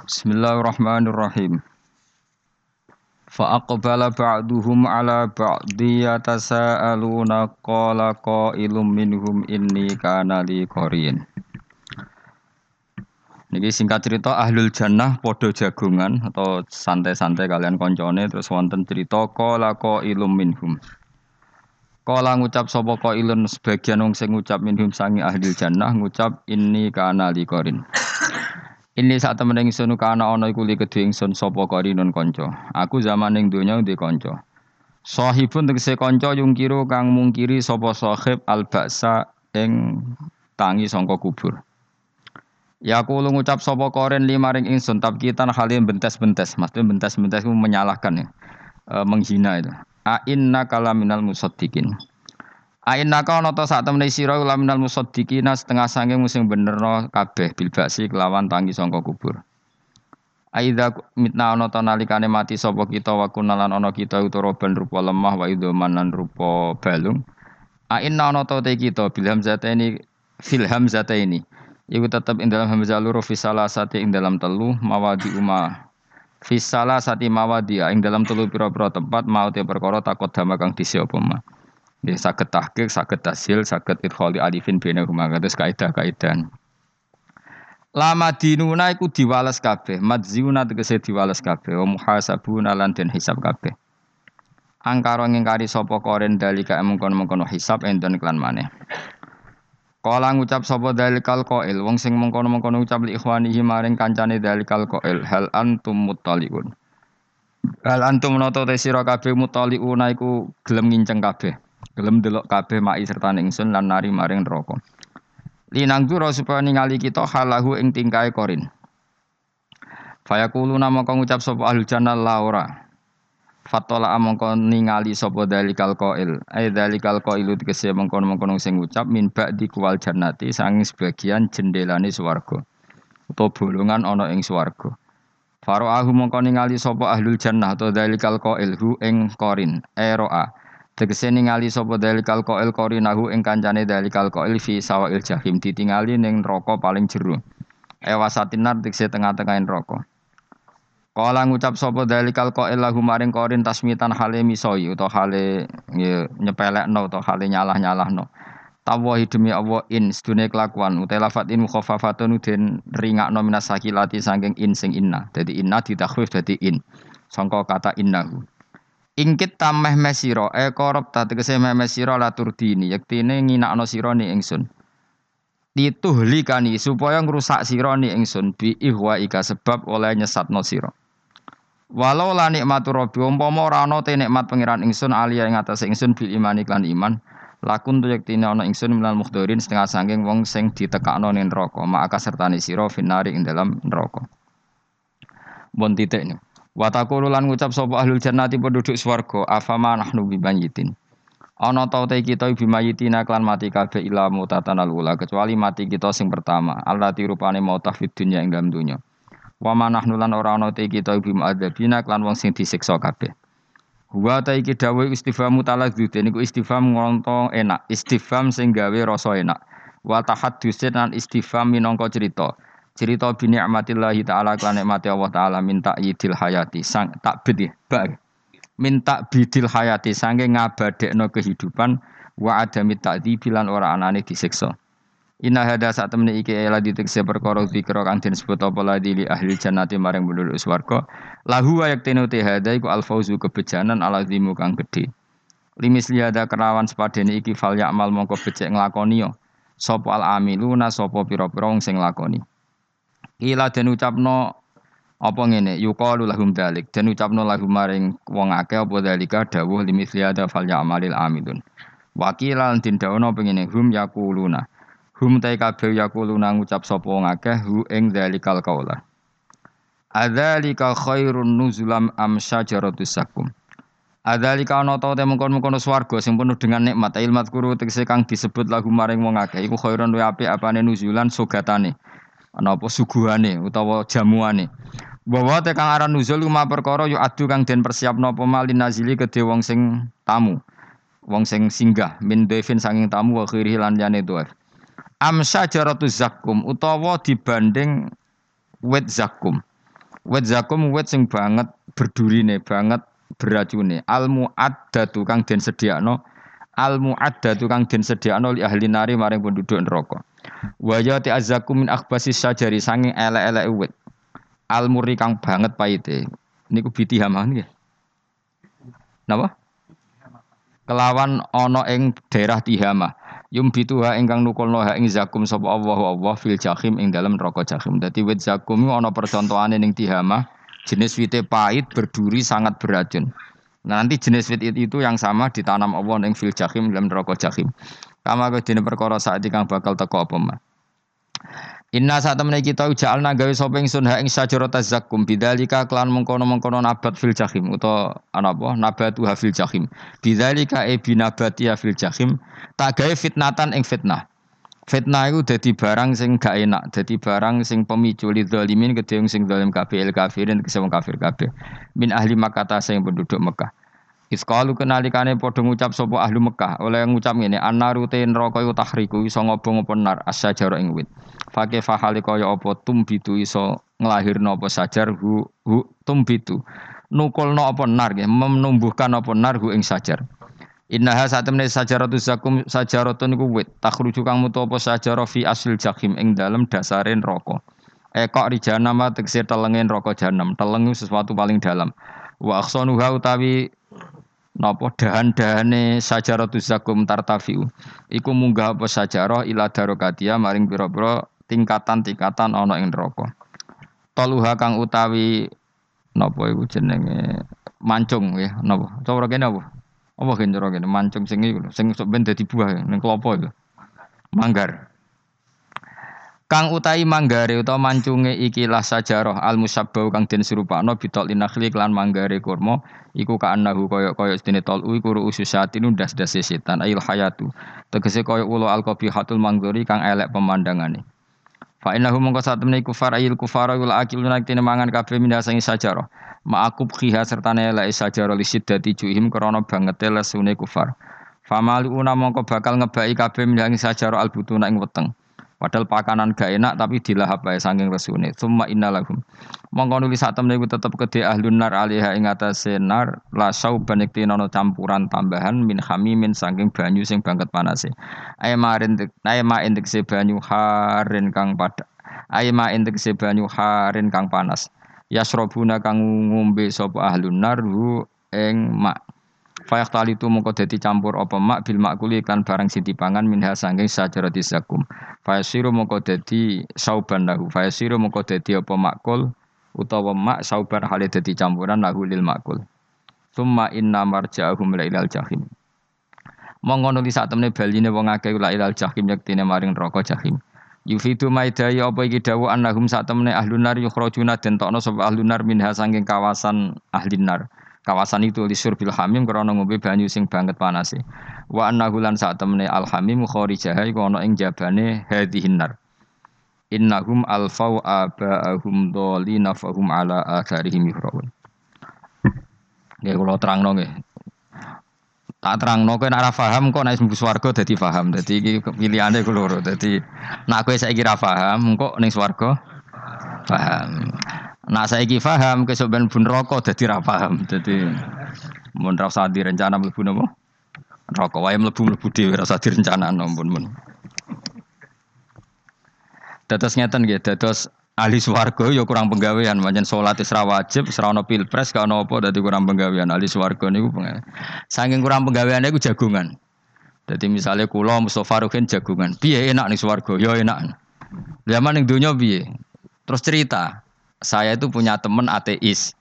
Bismillahirrahmanirrahim. Fa aqbala ba'duhum ala ba'di yatasaaluna qala qailum minhum inni kana li qarin. Niki singkat cerita ahlul jannah podo jagungan atau santai-santai kalian koncone terus wonten cerita qala qailum minhum. Kala ngucap sapa qailun sebagian wong sing ngucap minhum sangi ahlul jannah ngucap inni kana li qarin. Ini saat temen ingsun kana ana iku li kedhe ingsun sapa qarinun kanca. Aku zaman ning donya ndek kanca. Sahibun tegese kanca yungkiru kang mungkiri sapa sahib al baksa ing tangi sangka kubur. Ya aku lu ngucap sapa koren lima ring ingsun tabkitan halim bentes-bentes. Maksudnya bentes-bentes menyalahkan ya. E, menghina itu. A inna kalaminal musaddiqin. Aina ka ana ta sak temene sira laminal musaddiqina setengah sange musim benerno kabeh bil baksi kelawan tangi sangka kubur. Aida mitna ana ta nalikane mati sapa kita wa kunalan ana kita utara ben rupa lemah wa idoman lan rupa balung. Aina ana ta te kita bil hamzataini fil hamzataini. Iku tetep ing dalam hamzah loro fi salasati ing dalam telu mawadi umma. Fi salasati mawadi ing dalam telu pira-pira tempat mau te perkara takut dama kang disi mah. Ya sakit tahqiq, sakit tasil, sakit idkhali alifin bina rumah kados kaidah-kaidah. Lama dinuna iku diwales kabeh, madziuna tegese diwales kabeh, wa muhasabuna lan den hisab kabeh. Angkara ngingkari sapa koren dalika mengkon-mengkono hisab enten klan maneh. Kala ngucap sapa dalikal qail, wong sing mengkono-mengkono ucap li ikhwanihi maring kancane dalikal qail, hal antum muttaliun. Hal antum noto te sira kabeh muttaliuna iku gelem nginceng kabeh. Gelem delok kabeh mai serta ingsun lan nari maring neraka. Linang dura supaya ningali kita halahu ing tingkae korin. Fayaqulu mongko ngucap sapa ahlul jannah la ora. Fatola mongko ningali sapa dalikal qail. Ai dalikal qailu tegese mongkon-mongkon sing ngucap min ba'di kuwal jannati sanging sebagian jendelane swarga. Utawa bolongan ana ing swarga. Faro'ahu mongko ningali sapa ahlul jannah atau dalikal qail hu ing korin. Ero'a. Tegese ningali sapa dalikal qail qarinahu ing kancane dalikal qail fi sawail jahim ditingali ning neraka paling jero. Ewasatinar tegese tengah-tengah neraka. Kala ngucap sapa dalikal qail lahu maring qarin tasmitan hale misoi utawa hale nyepelekno utawa hale nyalah-nyalahno. Tawahi demi Allah in sedune kelakuan utai lafat in mukhaffafatun den ringakno minas sakilati saking in sing inna. Dadi inna ditakhfif dadi in. Sangka kata innahu. Ingkit tameh mesiro e korob ta tegese meh mesiro la turdini yektine nginakno sira ni ingsun. Dituhlikani supaya ngrusak sira ni ingsun bi ihwa ika sebab oleh nyesatno sira. Walau la nikmatu rabbi umpama ora ana te nikmat pangeran ingsun alia ing atase ingsun bil iman iklan iman lakun tu yektine ana ingsun minal mukhdorin setengah sangking wong sing ditekakno ning neraka maka sertane sira finari ing dalam neraka. Bon titik nih. Watakulu lan ngucap sapa ahlul jannati penduduk swarga afama nahnu bimayitin. Ana ta te kita bimayitina klan mati kabeh ila mutatanal ula kecuali mati kita sing pertama Allah rupane mautah fid dunya ing dalam dunya. Wa manahnu lan ora ana te kita bimuadzabina klan wong sing disiksa kabeh. Wa ta iki dawuh istifham taladzud niku istifham ngonto enak, istifham sing gawe rasa enak. Wa tahaddusin lan istifham minangka cerita cerita bi ni'matillahi taala kan nikmati Allah taala minta yidil hayati. Sang takbid ya bar. Minta bidil hayati sange ngabadekno kehidupan wa adami ta'dzibi lan ora anane disiksa. Inna hada saat temene iki ela ditekse perkara zikra kang den sebut apa ladi li ahli jannati maring penduduk swarga. Lahu ayak tenu te hada iku al kebejanan ala zimu kang gedhe. Limis liada kerawan sepadene iki fal ya'mal mongko becek nglakoni sapa al amiluna sapa pira-pira wong sing nglakoni Ila den ucapno apa ngene? Yuqalu lahum dalik. Den ucapno lahum maring wong akeh apa dalika? Dawuh limithli ada fal ya'malil amilun. Wakila lan tindawono pengene hum yakuluna. Hum ta kabeh yakuluna ngucap sapa wong akeh hu ing dalikal qaula Adzalika khairun nuzulam am syajaratus sakum. Adzalika ana ta te mengkon-mengkon swarga sing penuh dengan nikmat. Ilmat kuru tegese kang disebut lagu maring wong akeh. Iku khairun apik apane nuzulan sogatane ana apa? Suguhane utawa jamuane. Bahwa te kang aran nuzul ma perkara yu adu kang den persiapno apa malin nazili kedhe wong sing tamu wong sing singgah. Min devin sanging tamu wa khiri lan liyane doef am syajaratu zakum utawa dibanding wit zakum Wet zakum wet sing banget berdurine, banget beracune. Al muaddatu kang den sediakno al muaddatu kang den sediakno li ahli nari maring penduduk neraka. Wa ya ti azzakum min akhbasis sajari sanging elek-elek wet. Al muri kang banget paite. Niku biti hamah nggih. Napa? Kelawan ana ing daerah Tihamah. Yum bituha ingkang nukulno ha ing zakum sapa Allah Allah fil jahim ing dalam neraka jahim. Dadi wit zakum ana percontohane ning Tihamah, jenis wite pahit berduri sangat beracun. Nah, nanti jenis wit itu yang sama ditanam Allah ning fil jahim dalam neraka jahim. Kama kedene perkara saat kang bakal teko apa mah. Inna saat temen kita uja'alna gawe sapa ingsun ha ing sajarata zakum bidzalika klan mengkono-mengkono nabat fil jahim utawa ana apa? Nabatu fil jahim bidzalika e binabati fil jahim tak gawe fitnatan ing fitnah. Fitnah itu dadi barang sing gak enak dadi barang sing pemicu li zalimin kedhe sing zalim kabeh kafirin kese wong kafir kabeh. Min ahli Makkah sing penduduk Mekah Iskalu kenalikane padha ngucap sapa ahli Mekah oleh ngucap ngene annaru te neraka iku iso ngobong apa nar asyajar ing wit Fake fahali kaya apa tumbitu iso nglahirno apa sajar hu, hu tumbitu. Nukulno apa nar nggih, menumbuhkan apa nar hu ing sajar. Innaha saat temne sajaratu zakum sajaratun niku wit takhruju kang mutu apa sajarah fi asil jahim ing dalem dasare neraka. Ekok rijana ma teksir telengen neraka jahanam, teleng sesuatu paling dalam. Wa akhsanuha utawi napa dahan-dahane sajaratu zakum tartafiu. Iku munggah apa sajarah ila darokatia maring pira-pira tingkatan-tingkatan ana ing neraka. Toluha kang utawi napa iku jenenge mancung ya napa? Cara kene apa? Apa kene mancung sing iku sing sok ben dadi buah ning klopo iku. Manggar. Kang utai manggare utawa mancunge ikilah sajarah al musabbau kang den serupakno bitol inakhli lan manggare kurma iku ka annahu kaya kaya sedene tol iku ruusus satin ndas das setan ail hayatu tegese kaya ulo al qabihatul mangguri kang elek pemandangane Fa innahu mongko sak temene kufar ayil kufara wal akiluna tine mangan kabeh minha sing sajarah. Ma'akub khiha sertane la sajarah li siddati juhim krana bangete lesune kufar. Famaluuna mongko bakal ngebaki kabeh minha sing sajarah albutuna ing weteng. Padahal pakanan gak enak tapi dilahap bae saking resune. Summa innalahum. Mongko nuli sak temne tetep kedhe ahlun nar alaiha ing atase nar la sauban nono campuran tambahan min hamimin saking banyu sing banget panase. Aye marin aye ma entek se banyu harin kang pada. Aye ma entek se banyu harin kang panas. Yasrobuna kang ngombe sapa ahlun nar hu ing mak Fayak tali itu mongko dadi campur apa mak bil makuli kan barang sing dipangan minha saking sajarati zakum. Fayasiru mongko dadi sauban lahu. Fayasiru mongko dadi apa makul utawa mak sauban hale dadi campuran lahu lil makul. Summa inna marja'ahum la ilal jahim. Monggo nuli sak temne baline wong akeh la ilal jahim yektine maring neraka jahim. Yufidu maidaya apa iki dawu annahum sak temne ahlun nar yukhrajuna den tokno sapa ahlun nar minha saking kawasan ahlin nar kawasan itu lisur bil hamim krana ngombe banyu sing banget panase wa annahu lan sak temene al hamim kharijaha iku ana ing jabane hadhihin nar. Innahum alfau abaahum dhalina fahum ala atharihim yuhraun. Nggih kula terangno nggih. Tak terangno kowe nek ora paham kok nek mlebu swarga dadi paham. Dadi iki pilihane ku loro. Dadi nek kowe saiki ora paham kok ning swarga paham Nah saya ki paham kesoben pun rokok jadi ra paham. Jadi mun ra usah direncana mlebu napa? Rokok wae mlebu mlebu dhewe ra usah direncana pun mun. Dados ngeten nggih, dados ahli swarga ya kurang penggawean, pancen salat wis ra wajib, wis ra ono pilpres, gak ono dadi kurang penggawean. Ahli swarga niku saking kurang penggaweane iku jagungan. Jadi misalnya kula Mustofa Ruhin jagungan, piye enak nih swarga? Ya enak. Zaman ning donya piye? Terus cerita, saya itu punya teman ateis.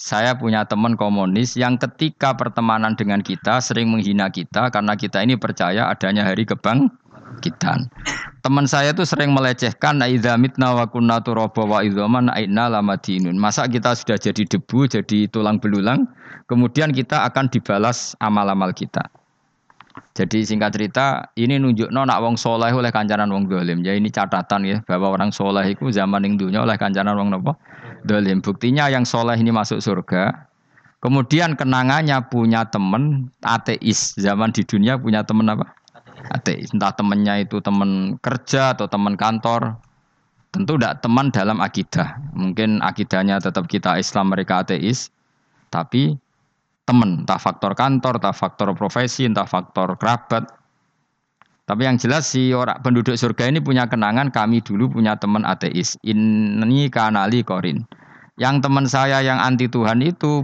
Saya punya teman komunis yang ketika pertemanan dengan kita sering menghina kita karena kita ini percaya adanya hari kebangkitan. Teman saya itu sering melecehkan aidza wa kunna wa idzaman aina lamadinun. Masa kita sudah jadi debu, jadi tulang belulang, kemudian kita akan dibalas amal-amal kita. Jadi singkat cerita, ini nunjuk nak wong soleh oleh kancanan wong dolim. Ya ini catatan ya bahwa orang soleh itu zaman yang dunia oleh kancanan wong nopo dolim. Buktinya yang soleh ini masuk surga. Kemudian kenangannya punya teman ateis. Zaman di dunia punya teman apa? Ateis. Entah temannya itu teman kerja atau teman kantor. Tentu tidak teman dalam akidah. Mungkin akidahnya tetap kita Islam, mereka ateis. Tapi teman, entah faktor kantor, entah faktor profesi, entah faktor kerabat. Tapi yang jelas si orang penduduk surga ini punya kenangan kami dulu punya teman ateis. Ini kanali korin. Yang teman saya yang anti Tuhan itu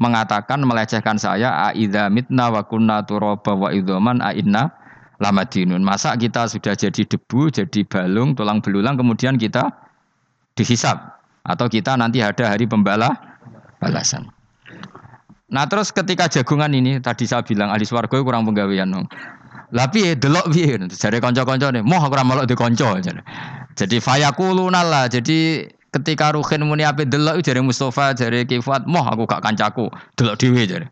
mengatakan melecehkan saya aidza mitna wa kunna turaba wa idzaman inna lamadinun. Masa kita sudah jadi debu, jadi balung, tulang belulang kemudian kita dihisap atau kita nanti ada hari pembala balasan. Nah terus ketika jagungan ini tadi saya bilang ahli swarga kurang penggawean. Lah piye delok piye jare kanca-kancane, moh aku ora melok di kanca jare. Jadi fayakuluna lah. Jadi ketika Ruhin muni ape delok jare Mustafa, jare Kifat, moh aku gak kancaku, delok dhewe jare.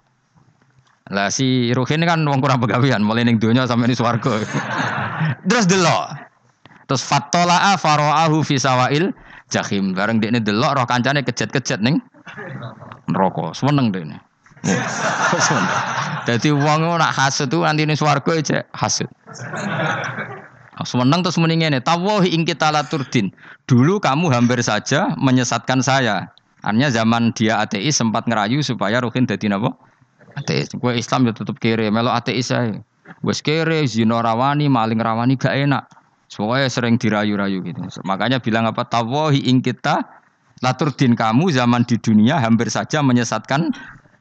Lah si Ruhin kan wong kurang pegawean, mulai ning donya sampe ning swarga. Terus delok. Terus fatola'a faro'ahu fi sawail jahim. Bareng dekne delok roh kancane kejet-kejet ning neraka. Seneng dekne. Jadi wong nak hasud tuh nanti ini swarga aja hasud. Semenang terus mendingin tawahi ing kita laturdin. Dulu kamu hampir saja menyesatkan saya. Artinya zaman dia ateis sempat ngerayu supaya Ruhin jadi napa? Ateis. Gue Islam ya tutup kiri, melo ateis saya. Gue kere, zino rawani, maling rawani gak enak. Soalnya sering dirayu-rayu gitu. Makanya bilang apa? Tawahi ing kita laturdin kamu zaman di dunia hampir saja menyesatkan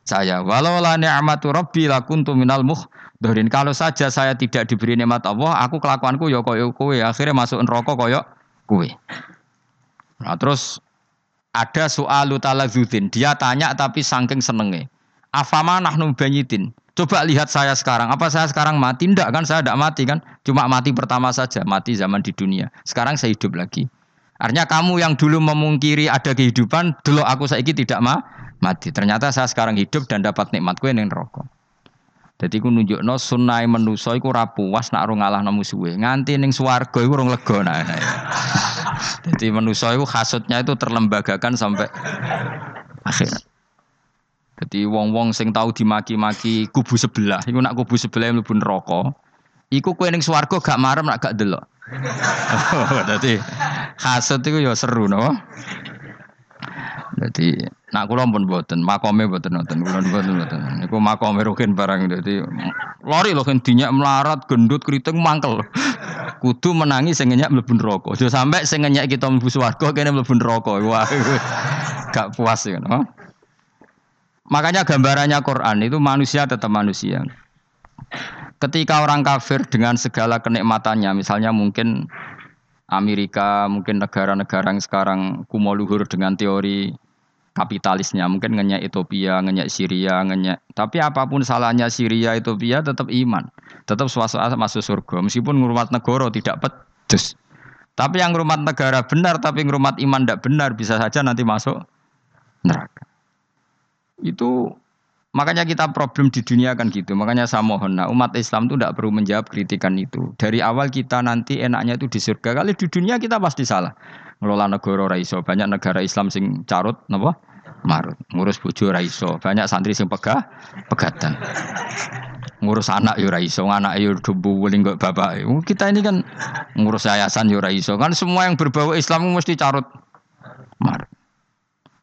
saya. Walau la ni'matu rabbi lakuntu minal muhdharin. Kalau saja saya tidak diberi nikmat Allah, aku kelakuanku ya koyo kowe. Akhirnya masuk neraka koyo kowe. Nah, terus ada soal talazudin. Dia tanya tapi saking senenge. Afama nahnu banyitin. Coba lihat saya sekarang. Apa saya sekarang mati? Tidak kan saya tidak mati kan. Cuma mati pertama saja. Mati zaman di dunia. Sekarang saya hidup lagi. Artinya kamu yang dulu memungkiri ada kehidupan, dulu aku saiki tidak ma mati. Ternyata saya sekarang hidup dan dapat nikmat kue neng rokok. Jadi ku no sunai menuso iku ora puas nak ora ngalahno musuhe. Nganti ning swarga iku urung lega nah. Jadi menuso iku hasutnya itu terlembagakan sampai akhir. Jadi wong-wong sing tahu dimaki-maki kubu sebelah, iku nak kubu sebelah mlebu neraka. Iku kowe ning swarga gak marem nak gak delok. Dadi hasut iku ya seru no. Jadi nak kula pun mboten, makome mboten nonton, kula mboten mboten. Niku makome rukin barang dadi lori kan dinyak melarat, gendut, keriting mangkel. Kudu menangi mlebu neraka. Aja sampe sing ngenyak kita mlebu swarga kene mlebu neraka. Wah, gak puas ya, no? Makanya gambarannya Quran itu manusia tetap manusia. Ketika orang kafir dengan segala kenikmatannya, misalnya mungkin Amerika, mungkin negara-negara yang sekarang kumoluhur dengan teori kapitalisnya, mungkin ngenyak Ethiopia, ngenyak Syria, ngenyak. Tapi apa pun salahnya Syria, Ethiopia tetap iman, tetap suasana masuk surga, meskipun ngurmat negara tidak pedes. Tapi yang ngurmat negara benar, tapi ngurmat iman tidak benar, bisa saja nanti masuk neraka. Itu Makanya kita problem di dunia kan gitu. Makanya saya mohon, nah, umat Islam itu tidak perlu menjawab kritikan itu. Dari awal kita nanti enaknya itu di surga. Kali di dunia kita pasti salah. Ngelola negara raiso. Banyak negara Islam sing carut, napa? Marut. Ngurus bojo raiso. Banyak santri sing pegah, pegatan. Ngurus anak yo raiso, anak yo debu wuling kok bapak. Kita ini kan ngurus yayasan yo raiso. Kan semua yang berbau Islam mesti carut. Marut.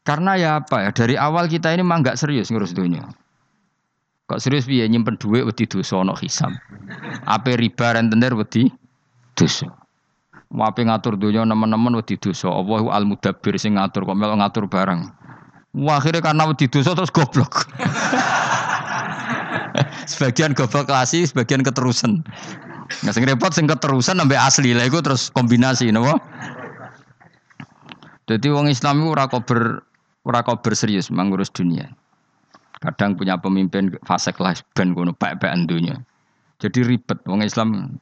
Karena ya apa ya dari awal kita ini mah nggak serius ngurus dunia. Kok serius biaya nyimpen duit wedi dosa ono hisam. Apa riba rentenir wedi dosa. Wape ngatur dunia nemen-nemen wedi dosa. Allah al mudabbir sing ngatur kok melo ngatur barang. Wah, akhirnya karena wedi dosa terus goblok. sebagian goblok klasik, sebagian keterusan. Nggak sing repot sing keterusan sampai asli lah itu terus kombinasi, napa? Jadi wong Islam itu ora ber Ora kau berserius mengurus dunia. Kadang punya pemimpin fase kelas ben kono pek-pek dunia. Jadi ribet wong Islam.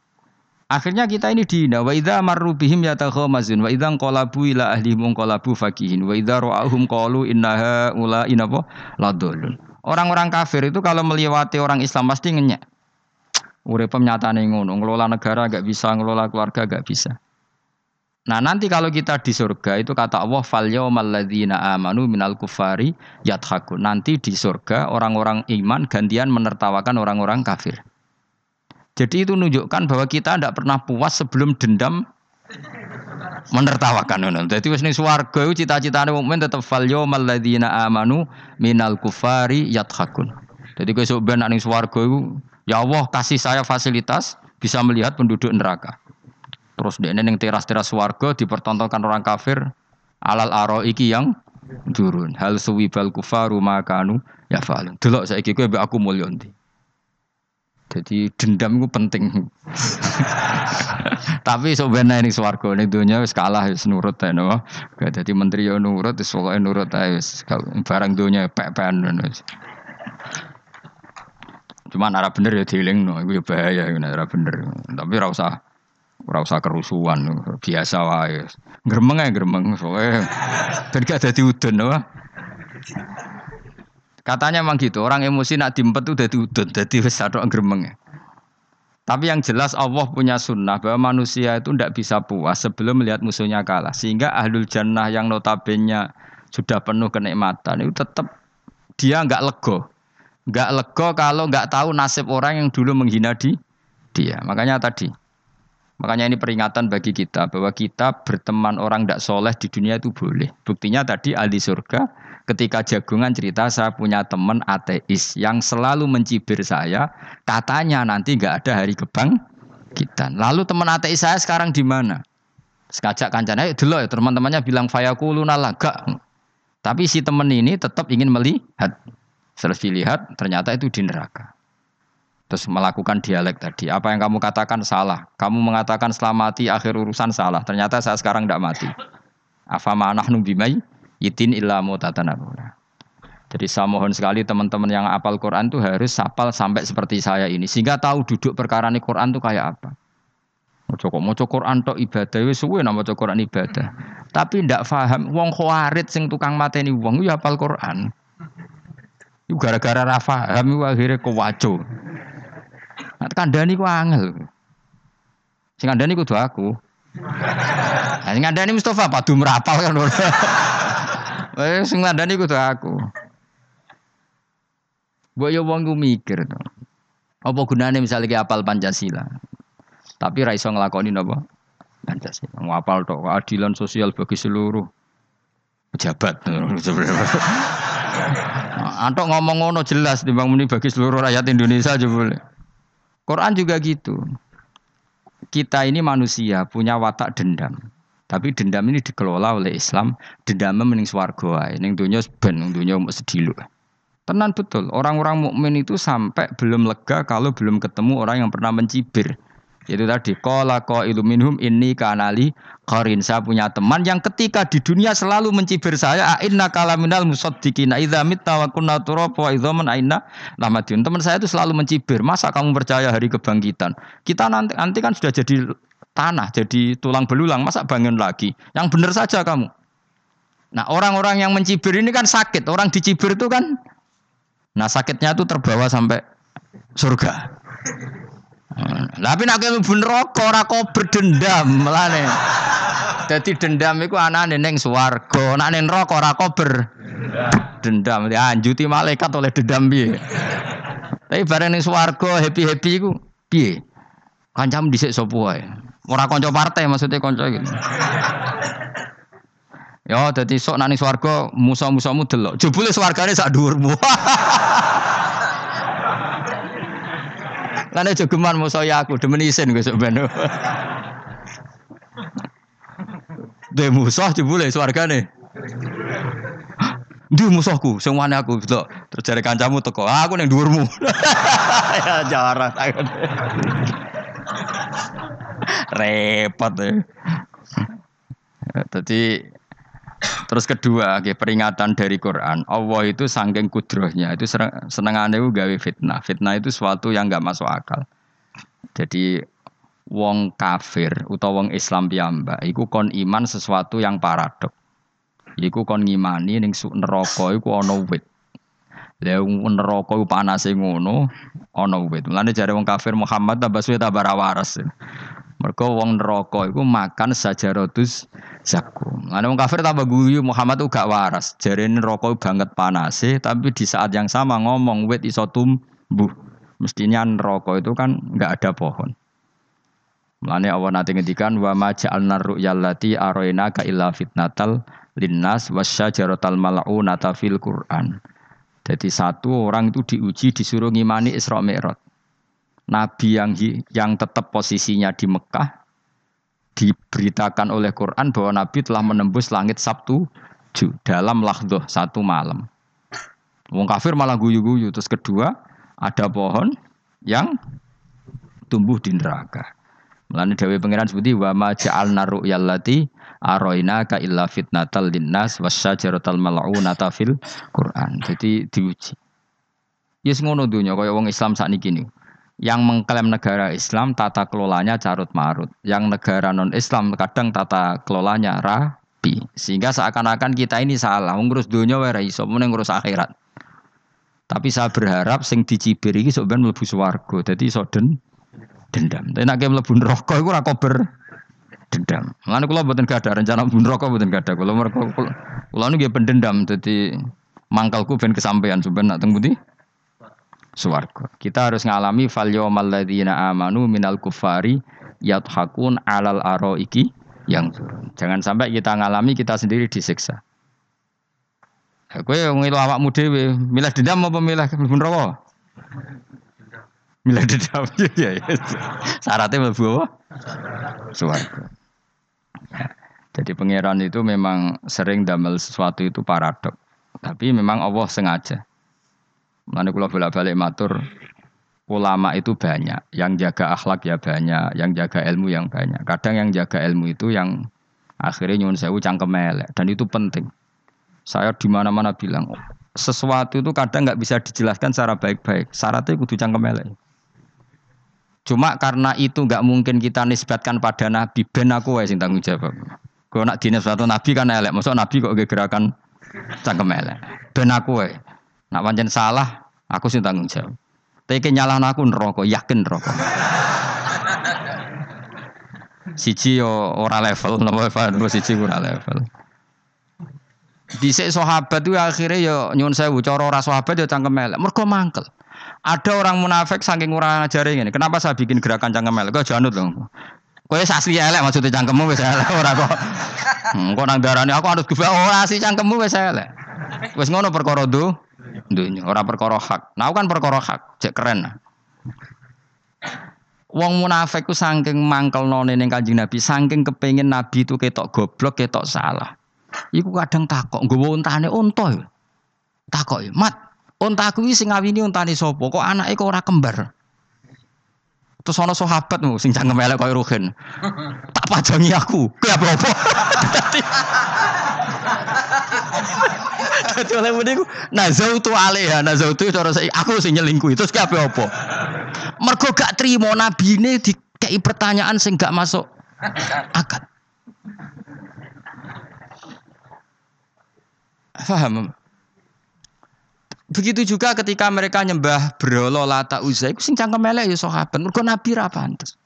Akhirnya kita ini dina wa idza marru bihim yatakhamazun wa idza qalabu ila ahlihim qalabu fakihin wa idza ra'ahum qalu innaha ula inapa ladulun. Orang-orang kafir itu kalau melewati orang Islam pasti ngenyek. Urip pemnyataan ngono, ngelola negara gak bisa, ngelola keluarga gak bisa. Nah nanti kalau kita di surga itu kata Allah fal amanu minal kufari yadhaku. Nanti di surga orang-orang iman gantian menertawakan orang-orang kafir. Jadi itu menunjukkan bahwa kita tidak pernah puas sebelum dendam menertawakan. Dadi wis ning swarga iku cita-citane mukmin tetep fal yaumal ladzina amanu minal kufari yadhakun. Jadi kowe sok ben ning swarga ya Allah kasih saya fasilitas bisa melihat penduduk neraka. Terus dia neng teras-teras swarga dipertontonkan orang kafir alal aro iki yang turun. Hal suwibal kufaru makanu ya fa'alun. Delok saiki kowe mbek aku mulya ndi. Jadi dendam itu penting. Tapi sebenarnya ini swargo ini dunia wis kalah wis nurut ya no. Jadi menteri yo nurut, wis pokoke nurut ae wis barang dunia pek-pekan Cuma arah bener ya dieling no, itu ya bahaya ya arah bener. Tapi ora usah ora usah kerusuhan, biasa wae. Gremeng ae gremeng soalnya ben gak dadi udun no. Katanya memang gitu, orang emosi nak dimpet tuh dadi udun, dadi wis sadok gremeng. Tapi yang jelas Allah punya sunnah bahwa manusia itu tidak bisa puas sebelum melihat musuhnya kalah. Sehingga ahlul jannah yang notabene sudah penuh kenikmatan itu tetap dia nggak lego. Nggak lego kalau nggak tahu nasib orang yang dulu menghina di dia. Makanya tadi, makanya ini peringatan bagi kita bahwa kita berteman orang tidak soleh di dunia itu boleh. Buktinya tadi ahli surga ketika jagungan cerita saya punya teman ateis yang selalu mencibir saya, katanya nanti nggak ada hari kebang kita. Lalu teman ateis saya sekarang di mana? Sekajak kancana, dulu ya teman-temannya bilang fayakuluna laga. Tapi si teman ini tetap ingin melihat. Selesai lihat, ternyata itu di neraka. Terus melakukan dialek tadi. Apa yang kamu katakan salah. Kamu mengatakan selamati akhir urusan salah. Ternyata saya sekarang tidak mati. Afama anahnu bimai Itin illa mutatanabuna. Jadi saya mohon sekali teman-teman yang apal Quran itu harus sapal sampai seperti saya ini sehingga tahu duduk perkara ini Quran itu kayak apa. Mau kok mau Quran tok ibadah wis suwe nama Quran ibadah. Tapi ndak paham wong khawarit sing tukang mateni wong ya apal Quran. Iku gara-gara ra paham iku akhire kewaco. Nah, kandhani ku angel. Sing kandhani kudu aku. Nah, sing kandhani Mustafa padu merapal kan. Eh sing ngandani kudu aku. Mbok yo wong mikir to. Apa gunane misalnya ki apal Pancasila. Tapi ra iso nglakoni napa? Pancasila. Ngapal tok keadilan sosial bagi seluruh pejabat. Antok ngomong ngono jelas timbang muni bagi seluruh rakyat Indonesia aja boleh. Quran juga gitu. Kita ini manusia punya watak dendam. Tapi dendam ini dikelola oleh Islam. Dendam mending swarga ae. Ning donya ning donya sedih Tenan betul, orang-orang mukmin itu sampai belum lega kalau belum ketemu orang yang pernah mencibir. Itu tadi qala qailu minhum inni kanali qarin. Saya punya teman yang ketika di dunia selalu mencibir saya, inna kalaminal musaddiqina idza mitta wa kunna aina lamadun. Teman saya itu selalu mencibir, masa kamu percaya hari kebangkitan? Kita nanti nanti kan sudah jadi tanah jadi tulang belulang masa bangun lagi yang benar saja kamu nah orang-orang yang mencibir ini kan sakit orang dicibir itu kan nah sakitnya itu terbawa sampai surga tapi nak kamu bener rokok rako berdendam melane jadi dendam itu anak neng suwargo nak neng rokok rako berdendam dianjuti malaikat oleh dendam bi tapi bareng neng suwargo happy happy itu bi kancam disik sopo Ora konco partai maksudnya konco gitu. Ya, dadi sok nani swarga musa-musamu delok. Jebule swargane sak dhuwurmu. Lan aja geman musa ya aku demen isin gue sok ben. De musuh jebule swargane. Ndi musuhku sing wani aku delok. Terus jare kancamu teko, ah, aku ning dhuwurmu. ya jarang. Repot ya. Jadi terus kedua, okay, peringatan dari Quran. Allah itu sanggeng kudrohnya itu senengannya itu gawe fitnah. Fitnah itu sesuatu yang nggak masuk akal. Jadi wong kafir utawa wong Islam piyambak iku kon iman sesuatu yang paradok. Iku kon ngimani ning neraka iku ana wit. Lah neraka iku panase ngono ana wit. Mulane jare wong kafir Muhammad tambah suwe tambah waras. Wong neraka iku makan sajarotus zakum. Ana wong kafir tambah guyu Muhammad tuh gak waras. Jarene neraka banget panase tapi di saat yang sama ngomong wit iso tumbuh. Mestinya neraka itu kan nggak ada pohon. Mulane Allah nanti ngendikan wa ma ja'alna ru'yallati aroina ka illa fitnatal linnas wasyajaratal mal'unata fil Qur'an. Jadi satu orang itu diuji disuruh ngimani Isra Mi'raj. Nabi yang yang tetap posisinya di Mekah diberitakan oleh Quran bahwa Nabi telah menembus langit Sabtu dalam lahdoh satu malam. Wong kafir malah guyu-guyu. Terus kedua ada pohon yang tumbuh di neraka. Mulane Dewi Pangeran seperti wa ma ja'alna ru'yallati aroina ka illa fitnatal linnas wasyajaratal mal'unata fil Quran. Jadi diuji. Yes ngono dunya kaya wong Islam sakniki niku. Yang mengklaim negara Islam tata kelolanya carut marut. Yang negara non Islam kadang tata kelolanya rapi. Sehingga seakan-akan kita ini salah. Ngurus dunia wae iso, ngurus akhirat. Tapi saya berharap sing dicibir iki sok ben mlebu swarga. Dadi iso den dendam. Tapi nek mlebu neraka iku ora kober dendam. Mulane kula mboten gadah rencana mlebu neraka mboten gadah. Kula mergo kula niku pendendam dadi mangkalku ben kesampaian sampeyan nak teng pundi? Swarga. Kita harus ngalami fal yawmal ladzina amanu minal kufari yadhakun alal araiki yang turun. Jangan sampai kita ngalami kita sendiri disiksa. Kowe ngilu awakmu dhewe, milih dendam apa milih mlebu neraka? Milih dendam ya ya. Syaratnya mlebu apa? Suwarga. Ya. Jadi pangeran itu memang sering damel sesuatu itu paradok. Tapi memang Allah sengaja. Mana kula bolak-balik matur ulama itu banyak, yang jaga akhlak ya banyak, yang jaga ilmu yang banyak. Kadang yang jaga ilmu itu yang akhirnya nyuwun sewu cangkem elek dan itu penting. Saya di mana-mana bilang sesuatu itu kadang nggak bisa dijelaskan secara baik-baik. Syaratnya kudu cangkem elek. Cuma karena itu nggak mungkin kita nisbatkan pada Nabi ben aku sing tanggung jawab. Kalau nak dinisbatkan Nabi kan elek, maksud Nabi kok gerakan cangkem elek. Ben aku. Nak pancen salah, aku sing tanggung jawab. Tapi nyalah aku neraka, yakin neraka. siji yo ora level, napa siji ora level. Dhisik sahabat itu akhirnya ya nyun sewu cara ora sahabat ya cangkem elek. Mergo mangkel. Ada orang munafik saking ora ngajari ngene. Kenapa saya bikin gerakan cangkem elek? Kok janut loh. Kowe asli elek maksudnya cangkemmu wis elek ora kok. Hmm, kok nang darane aku harus gefe ora asli cangkemmu wis elek. Wis ngono perkara do dunya, ora perkara hak. Nah kan perkara hak, cek keren. Wong munafik ku saking mangkel none ning Kanjeng Nabi, saking kepengin Nabi itu ketok goblok, ketok salah. Iku kadang takok nggawa untane unta. Takok "Mat, unta kuwi sing ngawini untane sapa? Kok anake kok ora kembar?" Terus ana sahabat nu sing cangkem elek koyo Ruhin. Tak pajangi aku. Kuwi apa-apa. Dadi oleh muni ku nazautu alaiha, nazautu cara aku sing nyelingkuh. Terus ki apa-apa. Mergo gak trimo nabine dikei pertanyaan sing gak masuk akad. Faham? Begitu juga ketika mereka nyembah berolo lata uzai, itu sing cangkem elek ya sahabat. Mergo Nabi ra pantes.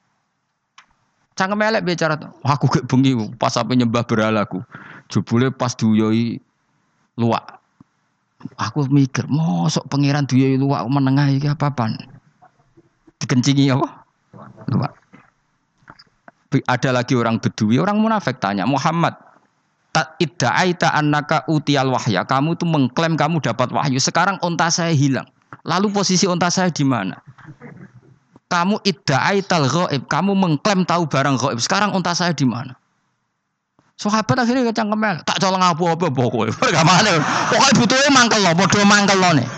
Cangkem elek bicara, aku gak bengi pas apa nyembah beralaku. Jebule pas duyoi luak. Aku mikir, mosok pangeran duyoi luak menengah iki apa-apaan? Dikencingi apa? Luak. Ada lagi orang bedui, orang munafik tanya, Muhammad, idda'aita annaka utial wahya. Kamu tuh mengklaim kamu dapat wahyu. Sekarang unta saya hilang. Lalu posisi unta saya di mana? Kamu idda'aital ghaib. Kamu mengklaim tahu barang ghaib. Sekarang unta saya di mana? Sahabat akhirnya kecang kemel. Tak colong apa-apa pokoknya. Gak mana. Pokoknya butuhnya mangkel loh. Bodoh mangkel loh nih.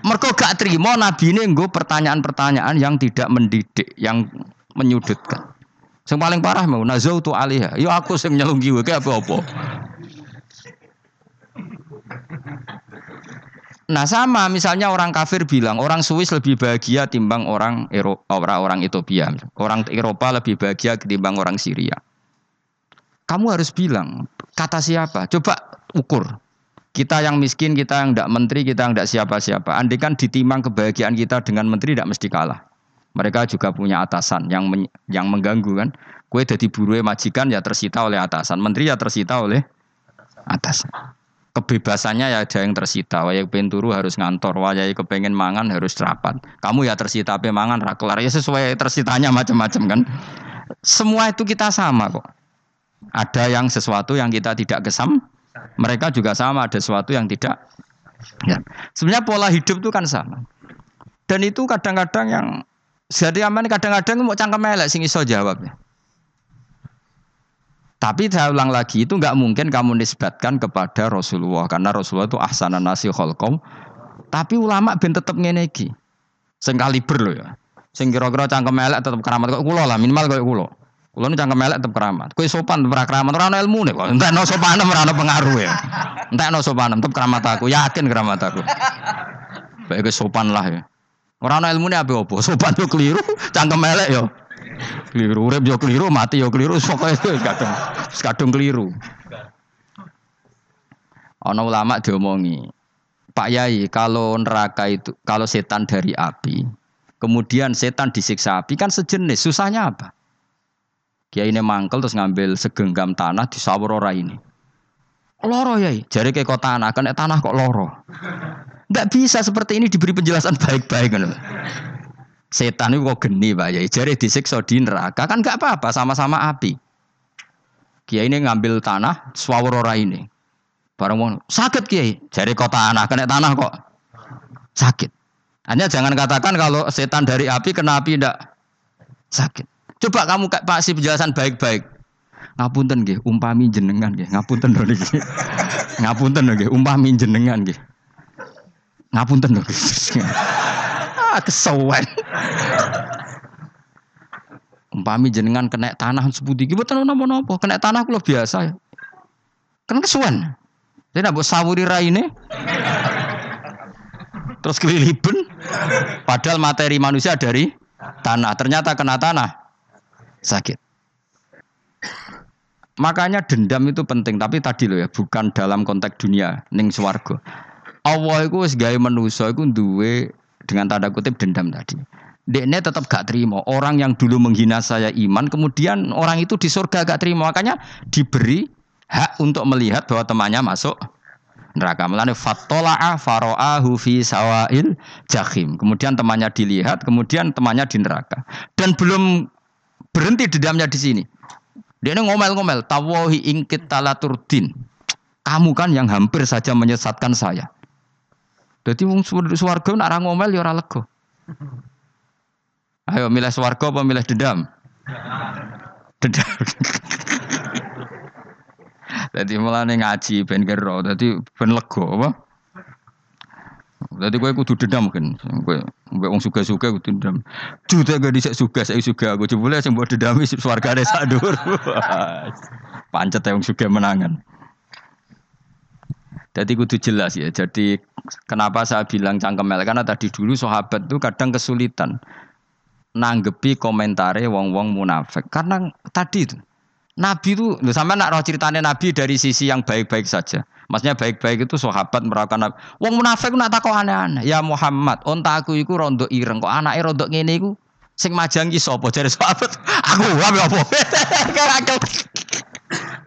Mereka gak terima Nabi ini pertanyaan-pertanyaan yang tidak mendidik, yang menyudutkan. Yang paling parah mau nazautu alihah. Yo aku sing nyelunggi wae apa-apa. Nah sama misalnya orang kafir bilang orang Swiss lebih bahagia timbang orang Eropa, orang Ethiopia, orang Eropa lebih bahagia ketimbang orang Syria. Kamu harus bilang kata siapa? Coba ukur. Kita yang miskin, kita yang tidak menteri, kita yang tidak siapa-siapa. Andai kan ditimang kebahagiaan kita dengan menteri tidak mesti kalah. Mereka juga punya atasan yang men, yang mengganggu kan. Kue jadi buruh majikan ya tersita oleh atasan, menteri ya tersita oleh atasan. kebebasannya ya ada yang tersita. Wayai pengen turu harus ngantor, wayai kepengen mangan harus rapat. Kamu ya tersita apa mangan rakelar ya sesuai tersitanya macam-macam kan. Semua itu kita sama kok. Ada yang sesuatu yang kita tidak kesam, mereka juga sama ada sesuatu yang tidak. Ya. Sebenarnya pola hidup itu kan sama. Dan itu kadang-kadang yang jadi aman kadang-kadang mau cangkem elek sing iso jawab ya. Tapi saya ulang lagi itu nggak mungkin kamu nisbatkan kepada Rasulullah karena Rasulullah itu ahsanan nasi kholkom. Tapi ulama ben tetep ngene iki. Sing kaliber lho ya. Sing kira-kira cangkem elek tetep keramat kok kula lah minimal kok kula. Kula nu cangkem elek tetep keramat. Kowe sopan tetep keramat ora ono ilmune kok. Entekno sopan ora ono pengaruh ya. Entekno sopan tetep keramat aku, yakin keramat aku. Baik sopan lah ya. Ora ono ilmune apa opo? Sopan yo keliru, cangkem elek yo keliru urip yo keliru mati yo keliru pokoke kadung kadung keliru ana ulama diomongi Pak Yai kalau neraka itu kalau setan dari api kemudian setan disiksa api kan sejenis susahnya apa Kiai ini mangkel terus ngambil segenggam tanah di sawur ora ini loro ya jari ke kota tanah kan tanah kok loro nggak bisa seperti ini diberi penjelasan baik-baik kan Setan itu kok geni Pak ya. Jari disiksa di neraka kan gak apa-apa sama-sama api. Kiai ini ngambil tanah swawrora ini. Barang mau sakit Kiai. Jari kota anak kena tanah kok sakit. Hanya jangan katakan kalau setan dari api kena api ndak sakit. Coba kamu kasih penjelasan baik-baik. Ngapunten nggih, umpami jenengan nggih. Ngapunten lho niki. Ngapunten lho nggih, umpami jenengan nggih. Ngapunten lho. kesawan. Umpami jenengan kena tanah seputi iki mboten napa-napa, kena tanah kula biasa. Kan kesuwen. Jadi nak sawuri raine. Terus keliliben. Padahal materi manusia dari tanah. Ternyata kena tanah. Sakit. Makanya dendam itu penting, tapi tadi loh ya, bukan dalam konteks dunia, ning swarga. Allah itu wis gawe manusa iku duwe dengan tanda kutip dendam tadi. Dekne tetap gak terima. Orang yang dulu menghina saya iman, kemudian orang itu di surga gak terima. Makanya diberi hak untuk melihat bahwa temannya masuk neraka. Melane fatola'a faro'ahu fi sawail jahim. Kemudian temannya dilihat, kemudian temannya di neraka. Dan belum berhenti dendamnya di sini. Dia ini ngomel-ngomel, tawahi ingkit talaturdin. Kamu kan yang hampir saja menyesatkan saya. Jadi wong swarga nak ngomel ya ora lega. Ayo milih swarga apa milih dendam? Dendam. Jadi mulane ngaji ben kero, dadi ben lega apa? Dadi kowe kudu dendam kan. Kowe mbek wong suga-suga kudu dendam. Jute gak dhisik suga, saya suga aku jebule sing mbok dendami swargane sak dhuwur. Pancet wong suga menangan. Jadi kudu jelas ya. Jadi kenapa saya bilang cangkemel karena tadi dulu sahabat itu kadang kesulitan nanggepi komentare wong-wong munafik karena tadi itu Nabi itu, lu sama nak roh ceritanya Nabi dari sisi yang baik-baik saja. Maksudnya baik-baik itu sahabat merawakan Nabi. Wong munafik nak takut aneh-aneh. Ya Muhammad, onta aku iku rondo ireng kok anaknya rondo ngene iku sing majangi sapa jare sahabat. Aku wae apa?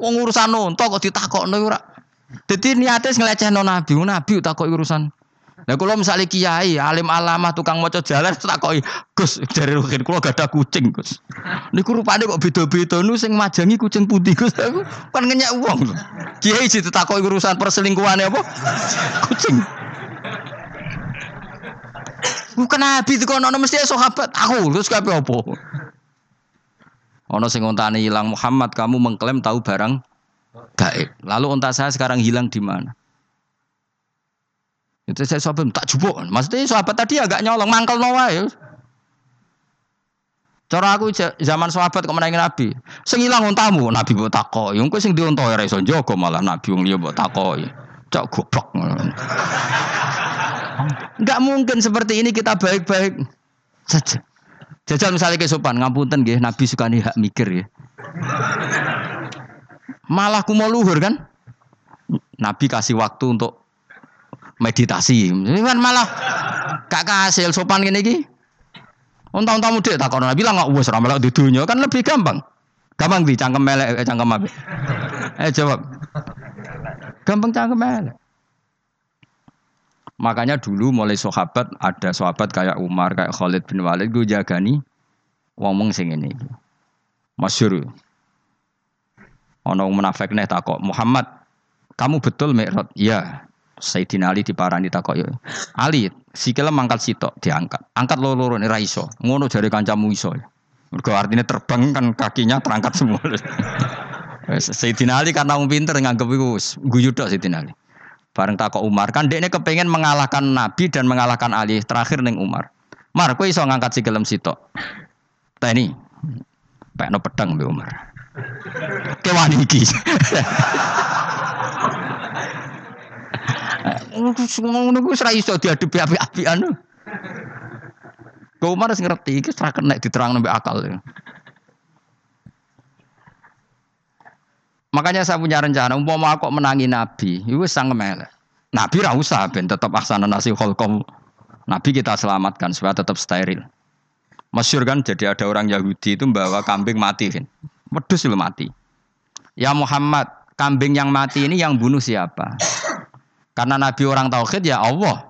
Wong urusan nonton kok ditakokno ora jadi niatnya ngelecehno Nabi, Nabi tak kok urusan. Nah kalau misalnya kiai, alim alamah, tukang moco jalan, tak kok Gus dari rukin, kalau gak ada kucing Gus. Niku rupanya kok beda-beda, nu sing majangi kucing putih Gus, aku kan ngenyak uang. Kiai sih tak kok urusan perselingkuhan apa? Kucing. Bukan Nabi itu kono mesti sahabat aku terus kape apa? Ono sing ontane hilang Muhammad kamu mengklaim tahu barang gaib. Lalu unta saya sekarang hilang di mana? Itu saya sahabat tak jubuk. Maksudnya sahabat tadi agak nyolong mangkel nawa ya. Cara aku zaman sahabat kok menangi Nabi. Sing ilang untamu Nabi mbok takoki. Wong sing diunta ora iso njogo malah Nabi wong liya mbok takoki. Cok goblok. Enggak mungkin seperti ini kita baik-baik saja. Jajal misalnya kesopan, ngapunten nggih, Nabi suka nih hak mikir ya. Malah kumo luhur kan? Nabi kasih waktu untuk meditasi. Ini kan malah gak kasih sopan gini gini. Untung-untung mudik tak kono bilang nggak wes ramelak di dunia kan lebih gampang. Gampang di cangkem melek eh, cangkem apa? Eh jawab. Gampang cangkem elek. Makanya dulu mulai sahabat ada sahabat kayak Umar, kayak Khalid bin Walid gue jagani ngomong sing ini. Masyur. Ono munafik nih takok Muhammad, kamu betul Mi'raj? Iya. Sayyidina Ali diparani takok ya. Ali, sikile mangkat sitok diangkat. Angkat loro-loro ora iso. Ngono jare kancamu iso. Mergo artinya terbang kan kakinya terangkat semua. Sayyidina Ali karena wong pinter nganggep iku guyu tok Sayyidina Ali. Bareng takok Umar kan dekne kepengen mengalahkan Nabi dan mengalahkan Ali. Terakhir neng Umar. Mar, kowe iso ngangkat sikilem sitok. Teni. Pekno pedang mbek Umar. Kewan iki. Ngono ku ora iso diadepi api-apian. Kau Umar harus ngerti, iki ora kena diterang mbek akal. Makanya saya punya rencana, umpama aku menangi Nabi, itu sang melek. Nabi ra usah ben tetap aksana nasi holkom. Nabi kita selamatkan supaya tetap steril. Masyur kan jadi ada orang Yahudi itu membawa kambing mati kan. Wedus lu mati. Ya Muhammad, kambing yang mati ini yang bunuh siapa? Karena Nabi orang tauhid ya Allah.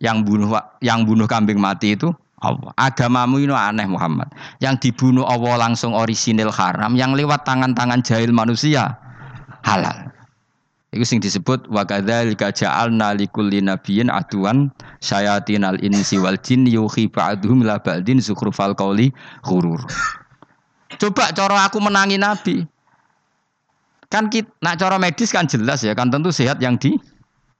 Yang bunuh yang bunuh kambing mati itu Allah. Agamamu ini aneh Muhammad. Yang dibunuh Allah langsung orisinil haram, yang lewat tangan-tangan jahil manusia halal. Itu sing disebut wa kadzalika ja'alna likulli nabiyyin aduan syayatinal insi wal jin yuhi ba'dhum la ba'din zukhrufal qawli ghurur. Coba cara aku menangi nabi. Kan kita, nak cara medis kan jelas ya, kan tentu sehat yang di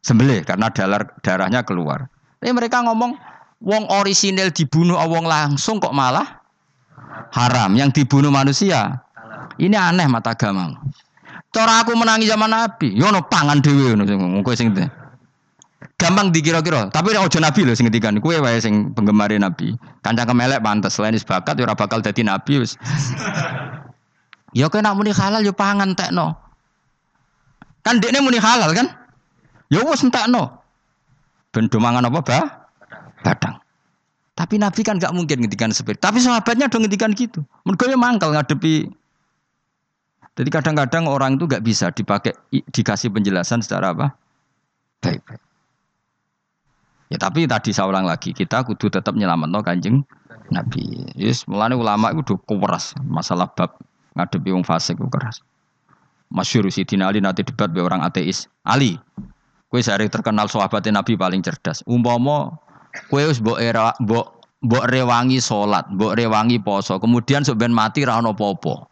sembelih karena darah darahnya keluar. Tapi mereka ngomong wong orisinil dibunuh wong langsung kok malah haram yang dibunuh manusia. Ini aneh mata agama. Cara aku menangi zaman Nabi, yo no pangan dhewe ngono sing sing gampang dikira-kira. Tapi ojo Nabi lho sing ngendikan, kowe wae sing penggemar Nabi. Kancang kemelek pantes selain bakat yo ora bakal dadi nabi wis. Ya kowe nak muni halal yo pangan tekno. Kan dekne muni halal kan? Ya wis entekno. Ben do mangan apa, Bah? Badang. Tapi Nabi kan gak mungkin ngendikan seperti. Tapi sahabatnya dong ngendikan gitu. Mergo ya mangkal ngadepi jadi kadang-kadang orang itu gak bisa dipakai dikasih penjelasan secara apa? Baik-baik. Ya tapi tadi saya ulang lagi, kita kudu tetap nyelamat no kanjeng Nabi. Yes, mulane ulama itu udah keras masalah bab ngadepi wong fasik itu keras. Masyur Sidina Ali nanti debat be orang ateis. Ali, kue sehari terkenal sahabat Nabi paling cerdas. Umpama kue us mbok era mbok mbok rewangi salat, mbok rewangi poso, kemudian sebenarnya mati ra ono popo.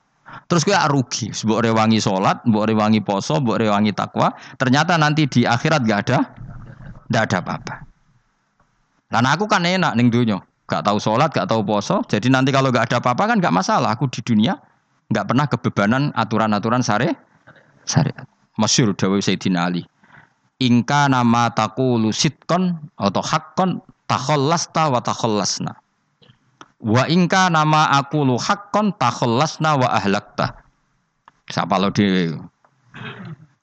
Terus kue rugi, mbok rewangi salat, mbok rewangi poso, mbok rewangi takwa, ternyata nanti di akhirat gak ada gak ada apa-apa. Dan aku kan enak ning dunia, gak tahu sholat, gak tahu poso. Jadi nanti kalau gak ada apa-apa kan gak masalah. Aku di dunia nggak pernah kebebanan aturan-aturan sare syariat. Masyur Dawi Sayyidina Ali. Ingka nama takulu sitkon atau hakkon takhallasta wa takhallasna. Wa ingka nama aku lu hakkon takhallasna wa ahlakta. Siapa lo di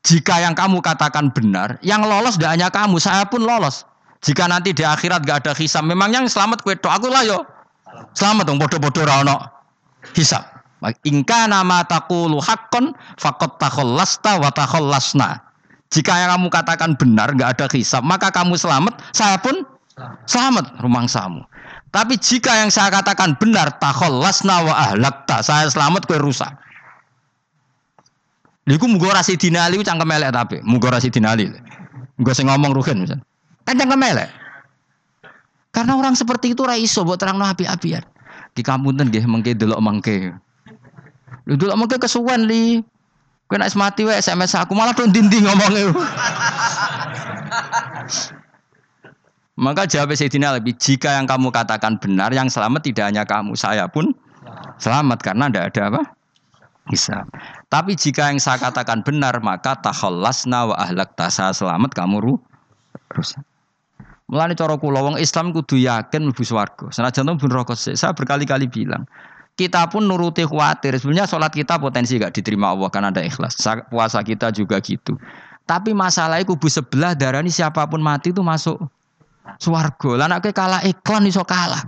jika yang kamu katakan benar, yang lolos tidak hanya kamu, saya pun lolos. Jika nanti di akhirat gak ada hisam, memang yang selamat kue aku lah yo. Selamat dong, bodoh-bodoh rano hisab. Ingka nama takulu hakon fakot takhallasta wa takhallasna. Jika yang kamu katakan benar, nggak ada hisab, maka kamu selamat, saya pun selamat rumang samu. Tapi jika yang saya katakan benar, takhallasna wa ahlakta, saya selamat kue rusak. Liku mugo rasi dinali cangkem elek tapi, mugo rasi dinali. Gue sing ngomong rugen misal. Kan cangkem elek. Karena orang seperti itu raiso buat terang no api-apian. Di kampung nggih mengke delok mengke. Lu dulu mungkin kesuwen li. Kau nak mati wae SMS aku malah tuh dindi ngomongnya. Maka jawab Sayyidina lebih jika yang kamu katakan benar, yang selamat tidak hanya kamu, saya pun selamat karena tidak ada apa? Bisa. Tapi jika yang saya katakan benar, maka takhallasna wa ahlak saya selamat kamu ru rusak. Mulane cara kula wong Islam kudu yakin mlebu swarga. Senajan pun rokok saya berkali-kali bilang, kita pun nuruti khawatir. Sebenarnya sholat kita potensi gak diterima Allah karena ada ikhlas. Puasa kita juga gitu. Tapi masalahnya kubu sebelah darah ini siapa pun mati itu masuk swargo. Lah nek kalah iklan iso kalah.